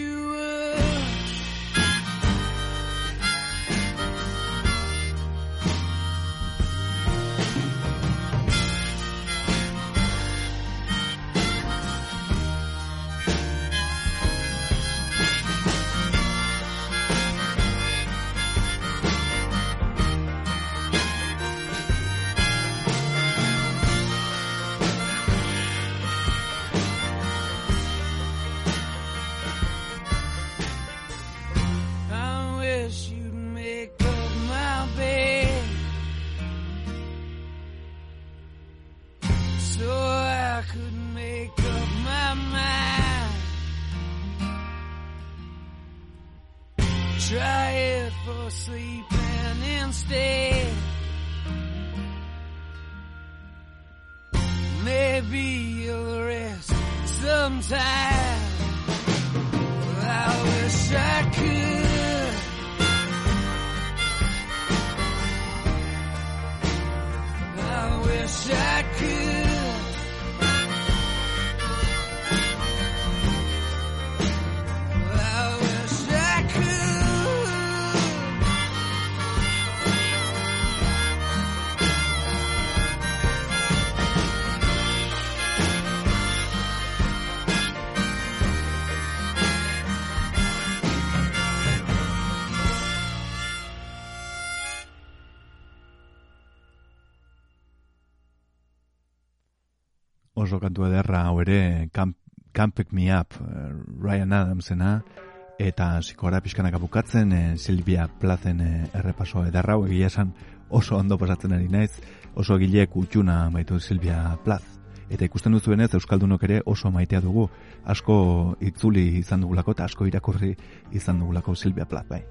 kantu ederra hau ere Can't, Can't Pick Me Up eh, Ryan Adamsena eta zikora pixkanak bukatzen eh, Silvia Plazen eh, errepaso ederra hau. Egia esan oso ondo pasatzen ari naiz oso egile kutxuna baitu Silvia Plaz. Eta ikusten duzuenez Euskaldunok ere oso maitea dugu. Asko itzuli izan dugulako eta asko irakurri izan dugulako Silvia Plaz bai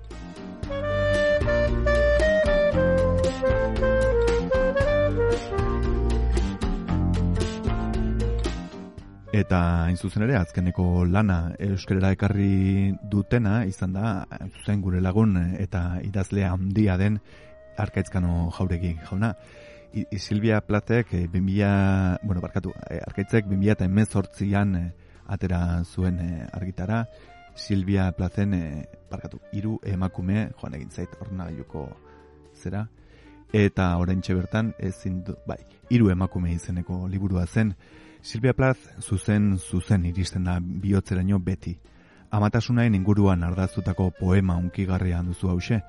Eta hain zuzen ere, azkeneko lana euskerera ekarri dutena, izan da, zuzen gure lagun eta idazlea handia den arkaitzkano jauregi jauna. I, I Silvia Platek, e, 2000, bueno, barkatu, e, arkaitzek 2000 eta emezortzian e, atera zuen e, argitara, Silvia Plazen, e, barkatu, hiru emakume, joan egin zait, ornagailuko zera, eta orain bertan ezin du, bai, hiru emakume izeneko liburua zen, Silvia Plath zuzen zuzen iristen da bihotzeraino beti. Amatasunaen inguruan ardaztutako poema unkigarria duzu hause,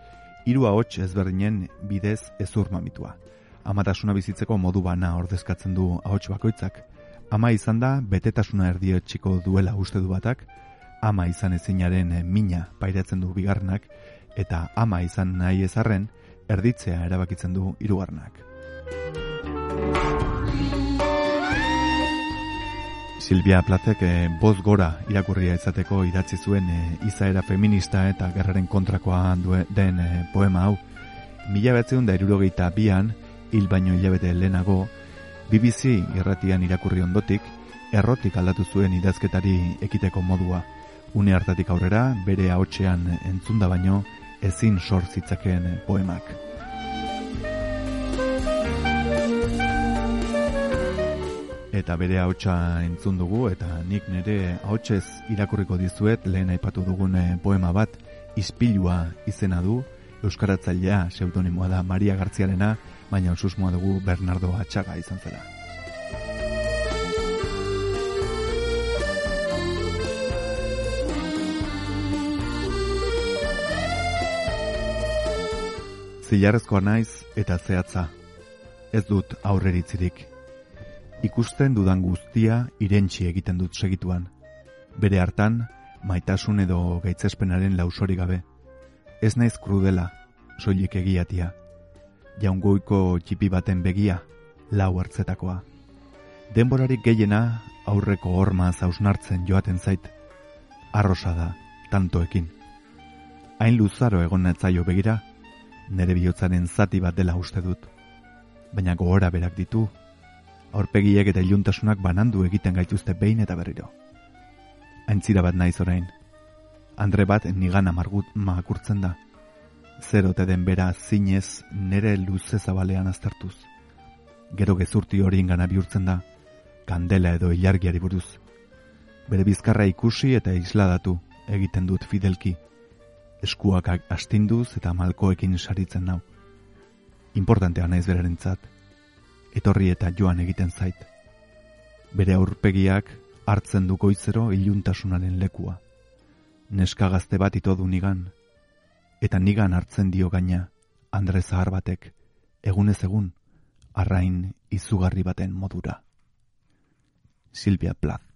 hiru ahots ezberdinen bidez ezur mamitua. Amatasuna bizitzeko modu bana ordezkatzen du ahots bakoitzak. Ama izan da betetasuna erdiotxiko duela uste du batak, ama izan ezinaren mina pairatzen du bigarrenak, eta ama izan nahi ezarren, erditzea erabakitzen du hirugarrenak. Silvia Plazek e, boz gora irakurria izateko idatzi zuen e, izaera feminista eta gerraren kontrakoa due, den e, poema hau. Mila betzeun da irurogeita bian, hil baino hilabete lehenago, BBC irratian irakurri ondotik, errotik aldatu zuen idazketari ekiteko modua. Une hartatik aurrera, bere ahotsean entzunda baino, ezin sor zitzakeen poemak. Eta bere ahotsa entzun dugu eta nik nire ahotsez irakurriko dizuet lehen aipatu dugun eh, poema bat Ispilua izena du. Euskaratzailea pseudonimoa da Maria Gartziarena baina osusmoa dugu Bernardo Atxaga izan zela. Zilarrezkoa naiz eta zehatza. Ez dut aurreritzirik ikusten dudan guztia irentsi egiten dut segituan. Bere hartan, maitasun edo gaitzespenaren lausori gabe. Ez naiz krudela, soilik egiatia. Jaungoiko txipi baten begia, lau hartzetakoa. Denborarik gehiena aurreko horma zausnartzen joaten zait. Arrosa da, tantoekin. Hain luzaro egon netzaio begira, nere bihotzaren zati bat dela uste dut. Baina gogora berak ditu, aurpegiek eta iluntasunak banandu egiten gaituzte behin eta berriro. Aintzira bat naiz orain. Andre bat nigan amargut makurtzen da. Zerote den bera zinez nere luze zabalean aztertuz. Gero gezurti hori ingana bihurtzen da, kandela edo ilargiari buruz. Bere bizkarra ikusi eta isladatu egiten dut fidelki. Eskuak astinduz eta malkoekin saritzen nau. Importantea naiz berarentzat etorri eta joan egiten zait. Bere aurpegiak hartzen du goizero iluntasunaren lekua. Neska gazte bat ito du nigan, eta nigan hartzen dio gaina, Andre Zahar batek, egunez egun, arrain izugarri baten modura. Silvia Plath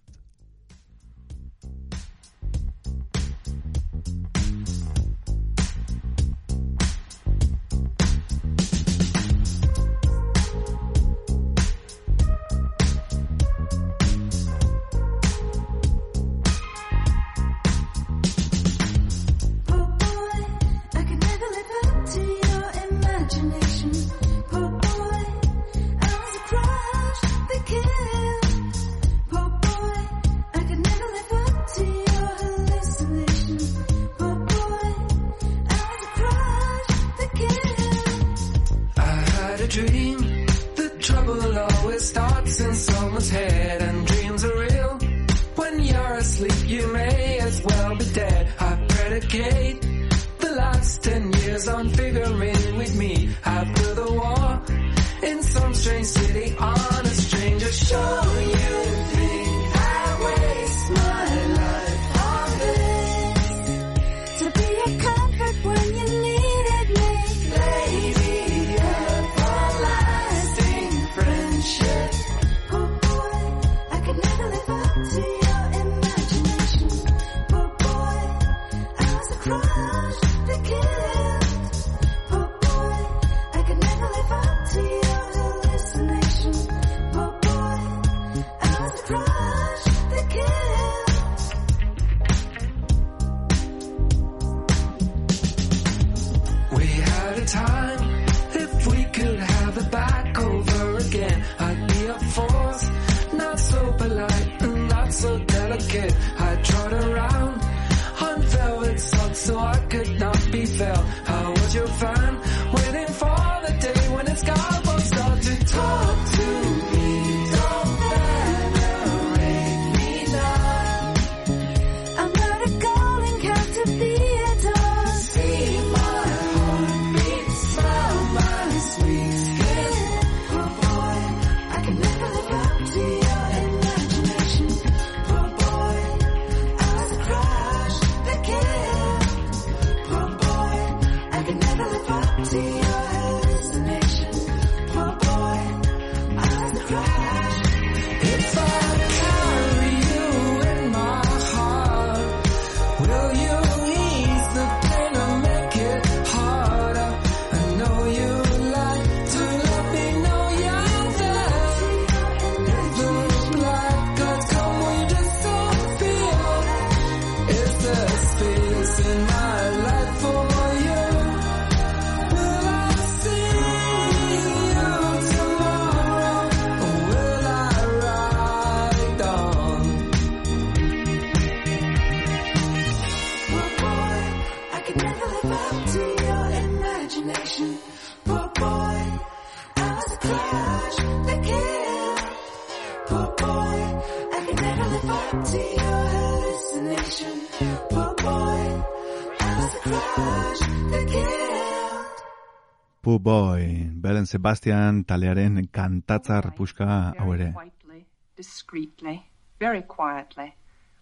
Pooh Boy, Belen Sebastian talearen kantatzar puska hau ere. quietly, discreetly, very quietly,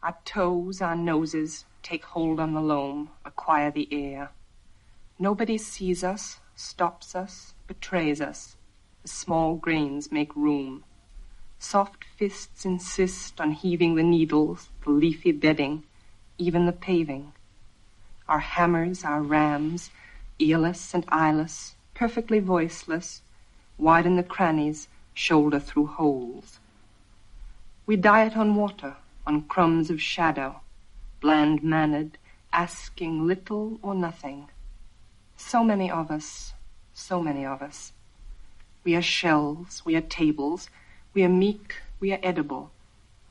our toes, our noses take hold on the loam, acquire the air. Nobody sees us, stops us, betrays us. The small grains make room. Soft fists insist on heaving the needles, the leafy bedding, even the paving. Our hammers, our rams, earless and eyeless, perfectly voiceless, widen the crannies, shoulder through holes. We diet on water, on crumbs of shadow, bland mannered, asking little or nothing. So many of us, so many of us. We are shells, we are tables, we are meek, we are edible,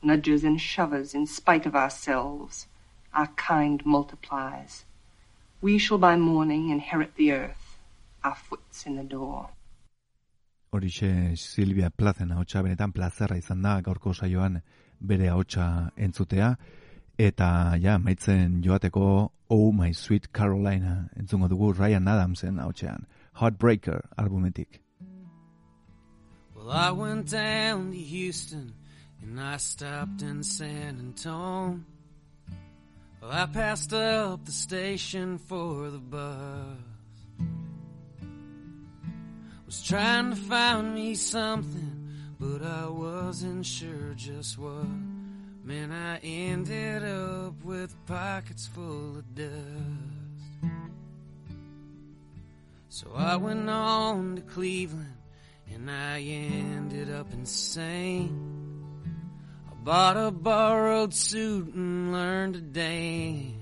nudgers and shovers in spite of ourselves. Our kind multiplies. We shall by morning inherit the earth, our foot's in the door. Horixe Silvia Plazen ahotsa benetan plazerra izan da gaurko saioan bere ahotsa entzutea eta ja maitzen joateko Oh My Sweet Carolina entzungo dugu Ryan Adamsen ahotsean Heartbreaker albumetik. Well, I went down to Houston and I stopped in San Antone. Well, I passed up the station for the bus. Was trying to find me something, but I wasn't sure just what. Man, I ended up with pockets full of dust. So I went on to Cleveland and I ended up insane. I bought a borrowed suit and learned to dance.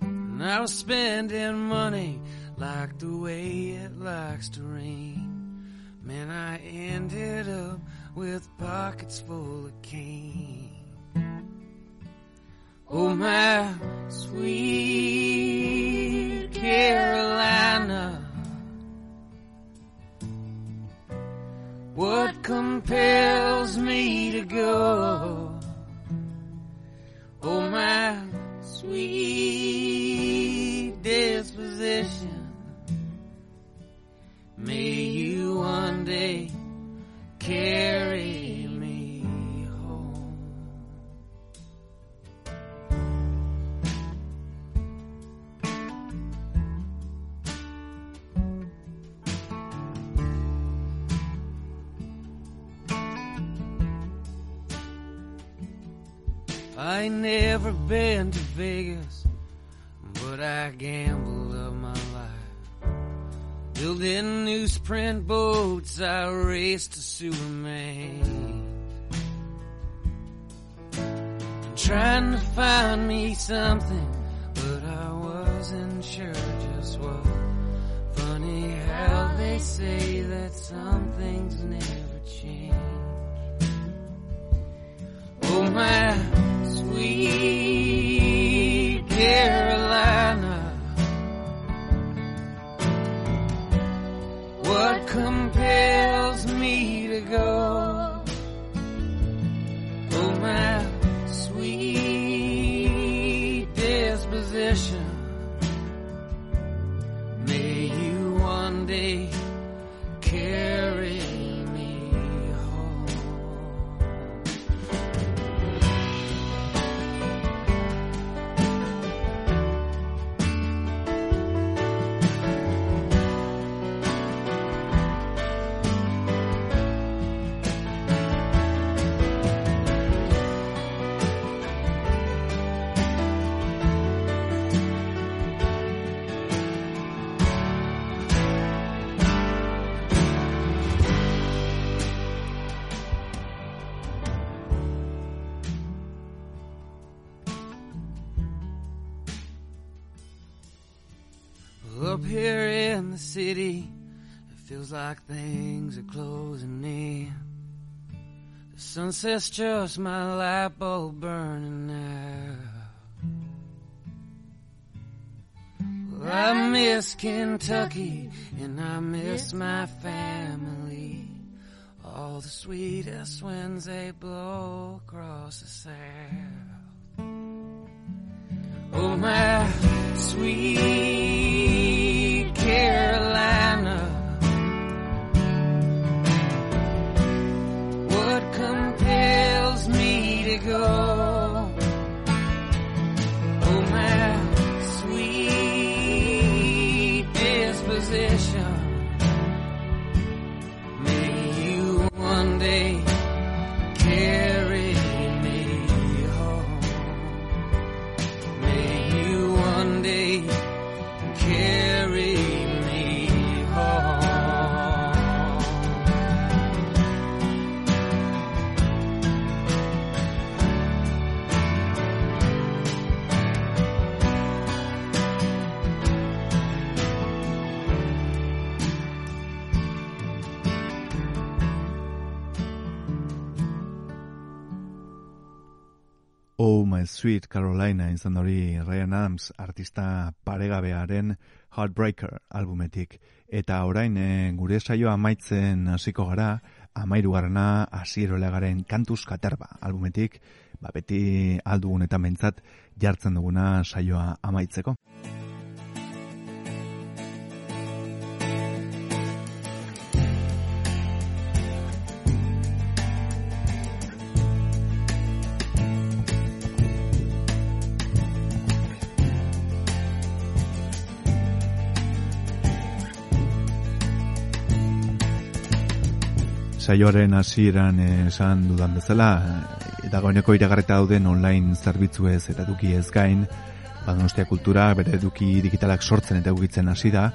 And I was spending money like the way it likes to rain. Man, I ended up with pockets full of cane. Oh, my sweet Carolina. What compels me to go? Oh, my sweet disposition. May you one day carry me home. I never been to Vegas, but I life. Building newsprint boats, I raced to Superman. Trying to find me something, but I wasn't sure just what. Funny how they say that some things never change. Oh, my sweet compare like things are closing in. The sunset's just my light bulb burning out. Well, I miss Kentucky and I miss my family. All the sweetest winds they blow across the south. Oh, my sweet Carolina. Go? Oh, my sweet disposition. Sweet Carolina izan hori Ryan Adams artista paregabearen Heartbreaker albumetik. Eta orain eh, gure saioa amaitzen hasiko gara, amairu garana garen kantuz katerba albumetik, ba beti aldugun eta mentzat jartzen duguna saioa amaitzeko. Saioaren hasieran esan dudan bezala, eh, dagoeneko iragarreta dauden online zerbitzuez eta eduki ez gain, Badonostia kultura bere eduki digitalak sortzen eta egitzen hasi da,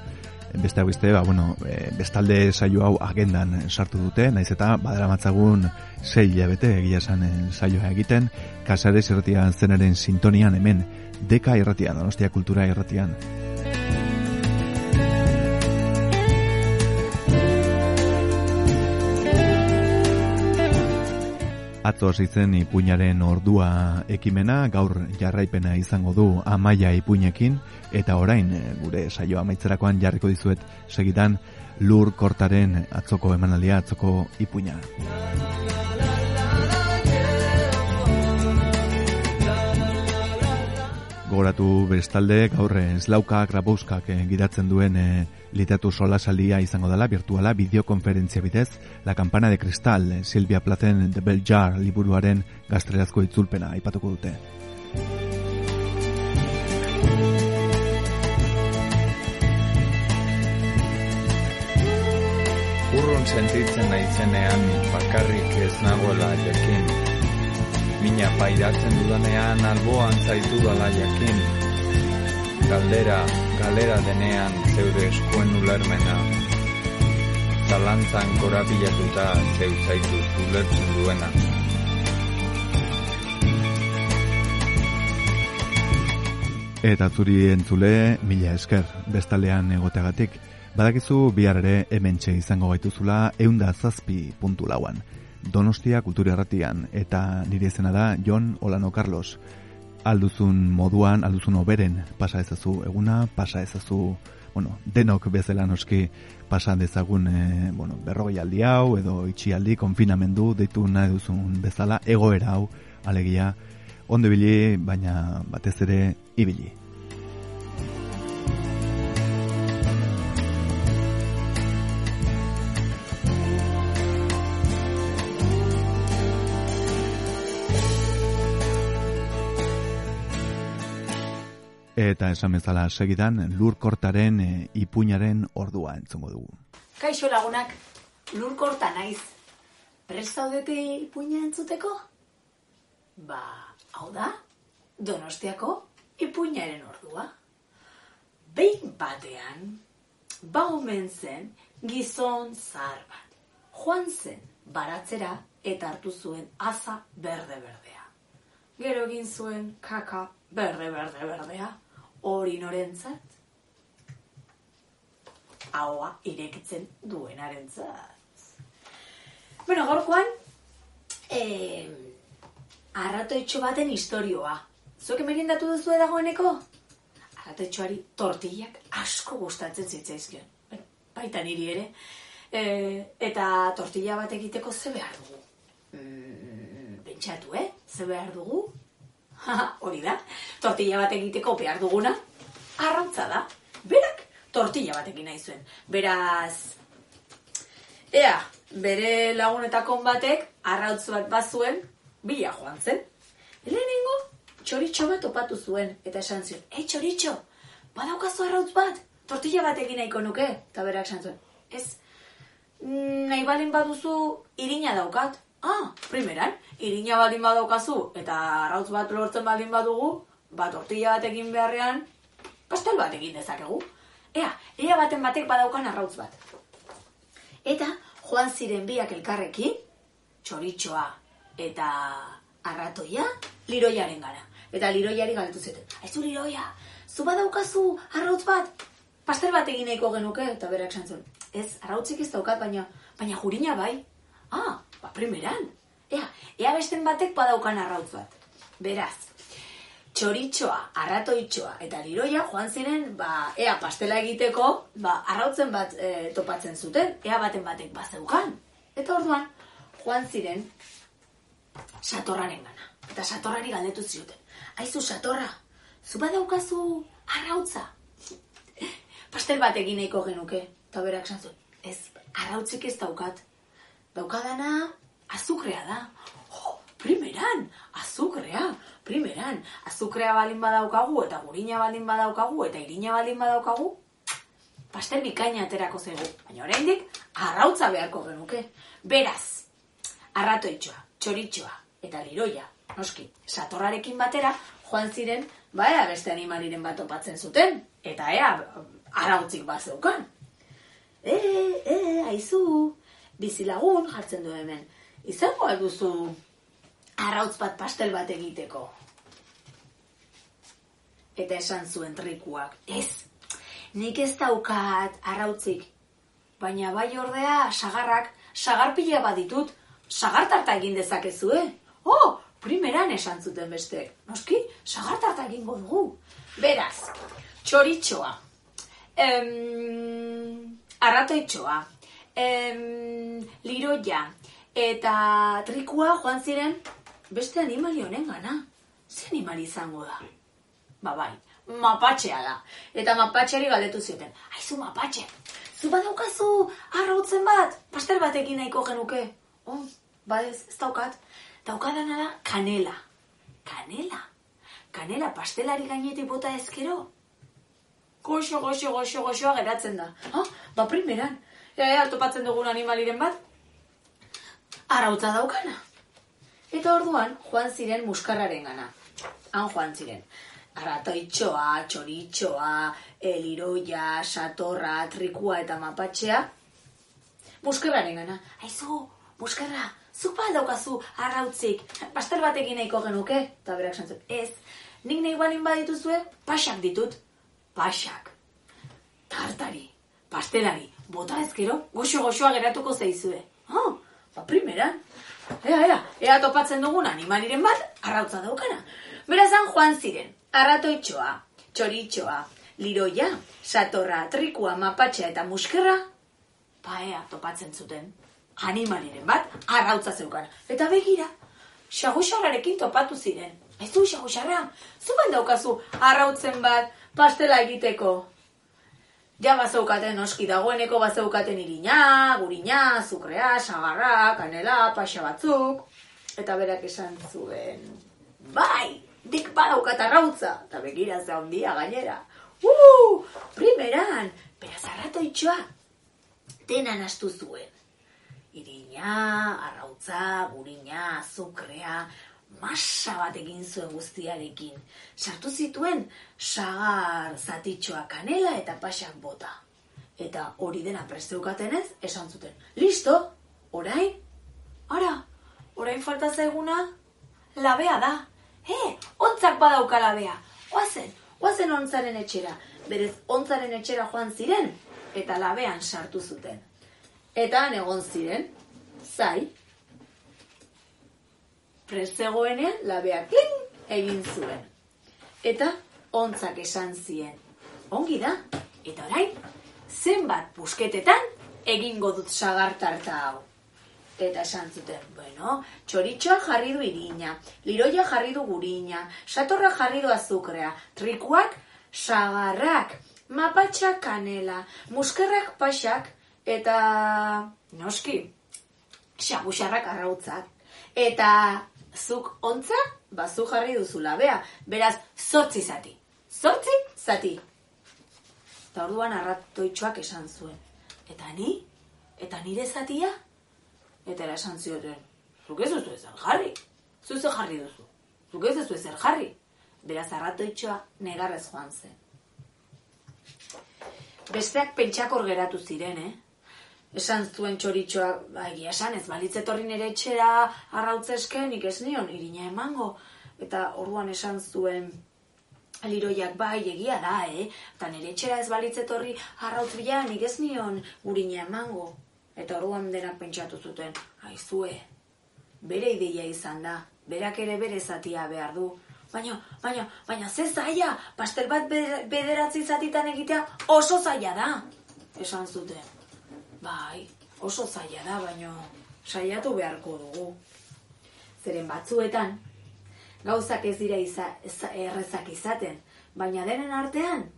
besteak beste, ba, bueno, eh, bestalde saio hau agendan sartu dute, naiz eta badara matzagun sei hilabete egia esan eh, saioa egiten, kasares irratian zenaren sintonian hemen, deka irratian, donostia kultura irratian. Atzo hasi zen ipuinaren ordua ekimena, gaur jarraipena izango du amaia ipuinekin, eta orain eh, gure saio amaitzerakoan jarriko dizuet segidan lur kortaren atzoko emanaldia, atzoko ipuina. Gogoratu bestalde gaur eslaukak rabouskak eh, gidatzen duen eh, litatu solasaldia izango dela virtuala bideokonferentzia bidez La Campana de Cristal Silvia Platen The Bell Jar liburuaren gaztelerazko itzulpena aipatuko dute. Urrun sentitzen naizenean bakarrik ez nagoela jakin. Mina pairatzen dudanean alboan zaitu dala jakin. Galdera, galera denean zeure eskuen ulermena. Zalantzan korabilatuta zeu zaitu ulertzen duena. Eta zuri entzule, mila esker, bestalean egoteagatik. Badakizu bihar ere hementxe izango gaituzula eunda zazpi puntu lauan. Donostia kultura erratian, eta nire izena da Jon Olano Carlos. Alduzun moduan, alduzun oberen, pasa ezazu eguna, pasa ezazu, bueno, denok bezala noski pasa dezagun, e, bueno, berrogei aldi hau, edo itxialdi, konfinamendu, deitu nahi duzun bezala, egoera hau, alegia, ondo ibili, baina batez ere ibili. Eta esan bezala segidan lurkortaren e, ipuinaren ordua entzungo dugu. Kaixo lagunak, lurkorta naiz. Prest zaudete ipuina entzuteko? Ba, hau da, donostiako ipuinaren ordua. Behin batean, ba omen zen gizon zahar bat. Joan zen baratzera eta hartu zuen aza berde-berdea. Gero egin zuen kaka berde-berde-berdea, hori norentzat? ahoa irekitzen duenarentzat. Bueno, gorkoan, eh, arratoitxo baten historioa. Zuek emerindatu duzu dagoeneko? Arratoitxoari tortillak asko gustatzen zitzaizkion. Baita niri ere. E, eta tortilla bat egiteko ze behar dugu? Mm, pentsatu, eh? Ze behar dugu? Hori da, tortilla bat egiteko behar duguna, arrautza da. Berak, tortilla batekin nahi zuen. Beraz, ea, bere lagunetakon batek arrautz bat bazuen, bila joan zen. Lehenengo, txoritxo bat topatu zuen, eta esan zion, ei txoritxo, badaukazu arrautz bat, tortilla bat egin nahiko nuke, eta berak esan zuen, ez, "Mm, nahi balin baduzu irina daukat. Ah, primeran, irina baldin badaukazu, eta arrautz bat lortzen baldin badugu, ba tortilla bat egin beharrean, pastel bat egin dezakegu. Ea, ea baten batek badaukan arrautz bat. Eta joan ziren biak elkarrekin, txoritxoa eta arratoia, liroiaren gara. Eta liroiari galtu zuten. Aizu liroia, zu badaukazu arrautz bat, pastel bat egin nahiko genuke, eta berak esan zuen. Ez, arrautzik ez daukat, baina, baina jurina bai. Ah, ba, primeran. Ea, ea besten batek badaukan arrautz bat. Beraz, txoritxoa, arratoitxoa eta liroia joan ziren, ba, ea pastela egiteko, ba, arrautzen bat e, topatzen zuten, ea baten batek bazeukan. Eta orduan, joan ziren satorraren gana. Eta satorrari galdetu zioten. Aizu, satorra, zu badaukazu arrautza? Pastel bat egin nahiko genuke. Eta berak zuen, ez, arrautzik ez daukat. Daukadana, azukrea da. Oh, primeran, azukrea, primeran. Azukrea balin badaukagu, eta gurina balin badaukagu, eta irina balin badaukagu, pastel bikaina aterako zaigu. Baina oraindik arrautza beharko genuke. Beraz, arratoitxoa, txoritxoa eta liroia, noski, satorrarekin batera, joan ziren, ba ea beste animaliren bat topatzen zuten, eta ea arautzik bat zeukan. E, e, aizu, bizilagun jartzen du hemen. Izango alduzu arrautz bat pastel bat egiteko. Eta esan zuen trikuak, ez, nik ez daukat arrautzik, baina bai ordea sagarrak, sagarpila baditut, sagartarta egin dezakezue. Oh, primeran esan zuten beste. Noski, sagartarta egingo dugu. Beraz, txoritxoa, em, arratoitxoa, em, liroia, eta trikua joan ziren beste animali honen gana. Ze animali izango da? Ba bai, mapatxea da. Eta mapatxeari galdetu zioten. Aizu mapatxe, zu badaukazu arrautzen bat, pastel bat egin nahiko genuke. Oh, ba ez, ez daukat. Daukadana da kanela. Kanela? Kanela pastelari gainetik bota ezkero? Goxo, goxo, goxo, goxoa geratzen da. Ah, ba primeran. Ea, ea, topatzen dugun animaliren bat. Arautza daukana. Eta orduan, joan ziren muskarraren gana. Han joan ziren. Arratoitxoa, txoritxoa, eliroia, satorra, trikua eta mapatxea. Muskerraren gana. Aizu, muskerra, zuk ba daukazu arrautzik, pastel bat egin nahiko genuke. Eta berak santzen, ez, nik nahi balin badituzue, pasak ditut. Pasak. Tartari, pastelari, bota ezkero, goxo-goxoa geratuko zaizue. Oh, ba primeran. Ea, ea, ea topatzen dugun animaliren bat, arrautza daukana. Berazan joan ziren, arratoitxoa, txoritxoa, liroia, satorra, trikua, mapatxea eta muskerra, ba ea topatzen zuten animaliren bat, arrautza zeukana. Eta begira, xaguxarrarekin topatu ziren. Ez du xaguxarra, zuban daukazu arrautzen bat pastela egiteko. Ja bazeukaten noski dagoeneko bazeukaten irina, gurina, azukrea, sagarra, kanela, paxa batzuk. Eta berak esan zuen, bai, dik badaukat arrautza. Eta begira ze handia gainera. Uh, primeran, beraz arratoitxoa, denan astu zuen. Irina, arrautza, gurina, azukrea, masa bat egin zuen guztiarekin. Sartu zituen sagar zatitxoa kanela eta pasak bota. Eta hori dena presteukatenez, esan zuten, listo, orain, ara, orain falta zaiguna, labea da. He, ontzak badauka labea. Oazen, oazen ontzaren etxera. Berez, ontzaren etxera joan ziren, eta labean sartu zuten. Eta egon ziren, zai, prezegoenean labea kling egin zuen. Eta ontzak esan zien, ongi da, eta orain, zenbat pusketetan egingo dut sagartarta hau. Eta esan zuten, bueno, txoritxoa jarri du irina, liroia jarri du gurina, satorra jarri du azukrea, trikuak sagarrak, mapatxak kanela, muskerrak paxak, eta noski, xaguxarrak arrautzak. Eta zuk ontza, bazu jarri duzu labea, beraz, zortzi zati. Zortzi zati. Eta orduan arratoitxoak esan zuen. Eta ni? Eta nire zatia? Eta era esan zioten, zuk ez duzu ezer jarri. Zu ze jarri duzu. Zuk ez duzu ezer jarri. Beraz arratoitxoa negarrez joan zen. Besteak pentsakor geratu ziren, eh? Esan zuen txoritxoa, ba, egia esan, ez balitz etorri nire etxera arrautzeske, nik ez nion, irina emango. Eta orduan esan zuen, liroiak bai, egia da, eh? Eta nire etxera ez balitz etorri arrautz bila, nik ez nion urina emango. Eta orduan denak pentsatu zuten, aizue, bere ideia izan da, berak ere bere zatia behar du. Baina, baina, baina ze zaila, pastel bat beder- bederatzi zatitan egitea oso zaila da. Esan zuten, bai, oso zaila da, baina saiatu beharko dugu. Zeren batzuetan, gauzak ez dira iza, eza- errezak izaten, baina denen artean,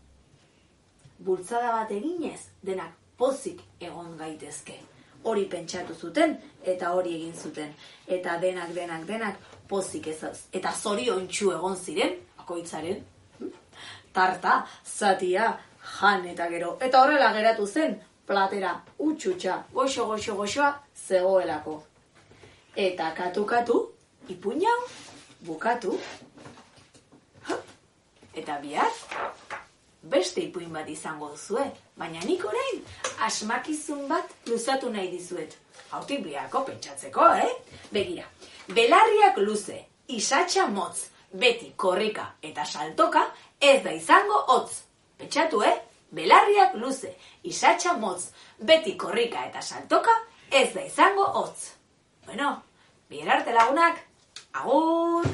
bultzada bat eginez, denak pozik egon gaitezke. Hori pentsatu zuten eta hori egin zuten. Eta denak, denak, denak pozik ez eta zoriontsu egon ziren, bakoitzaren, hm? tarta, zatia, jan eta gero. Eta horrela geratu zen, platera, utxutxa, goxo, goxo, goxoa, zegoelako. Eta katu-katu, ipuñau, bukatu, eta bihar, beste ipuin bat izango duzue, baina nik orain asmakizun bat luzatu nahi dizuet. Hautik biharko pentsatzeko, eh? Begira, belarriak luze, isatxa motz, beti korrika eta saltoka ez da izango hotz. Pentsatu, eh? Belarriak luze, isatxa motz, beti korrika eta saltoka ez da izango hotz. Bueno, bihar arte lagunak, agur!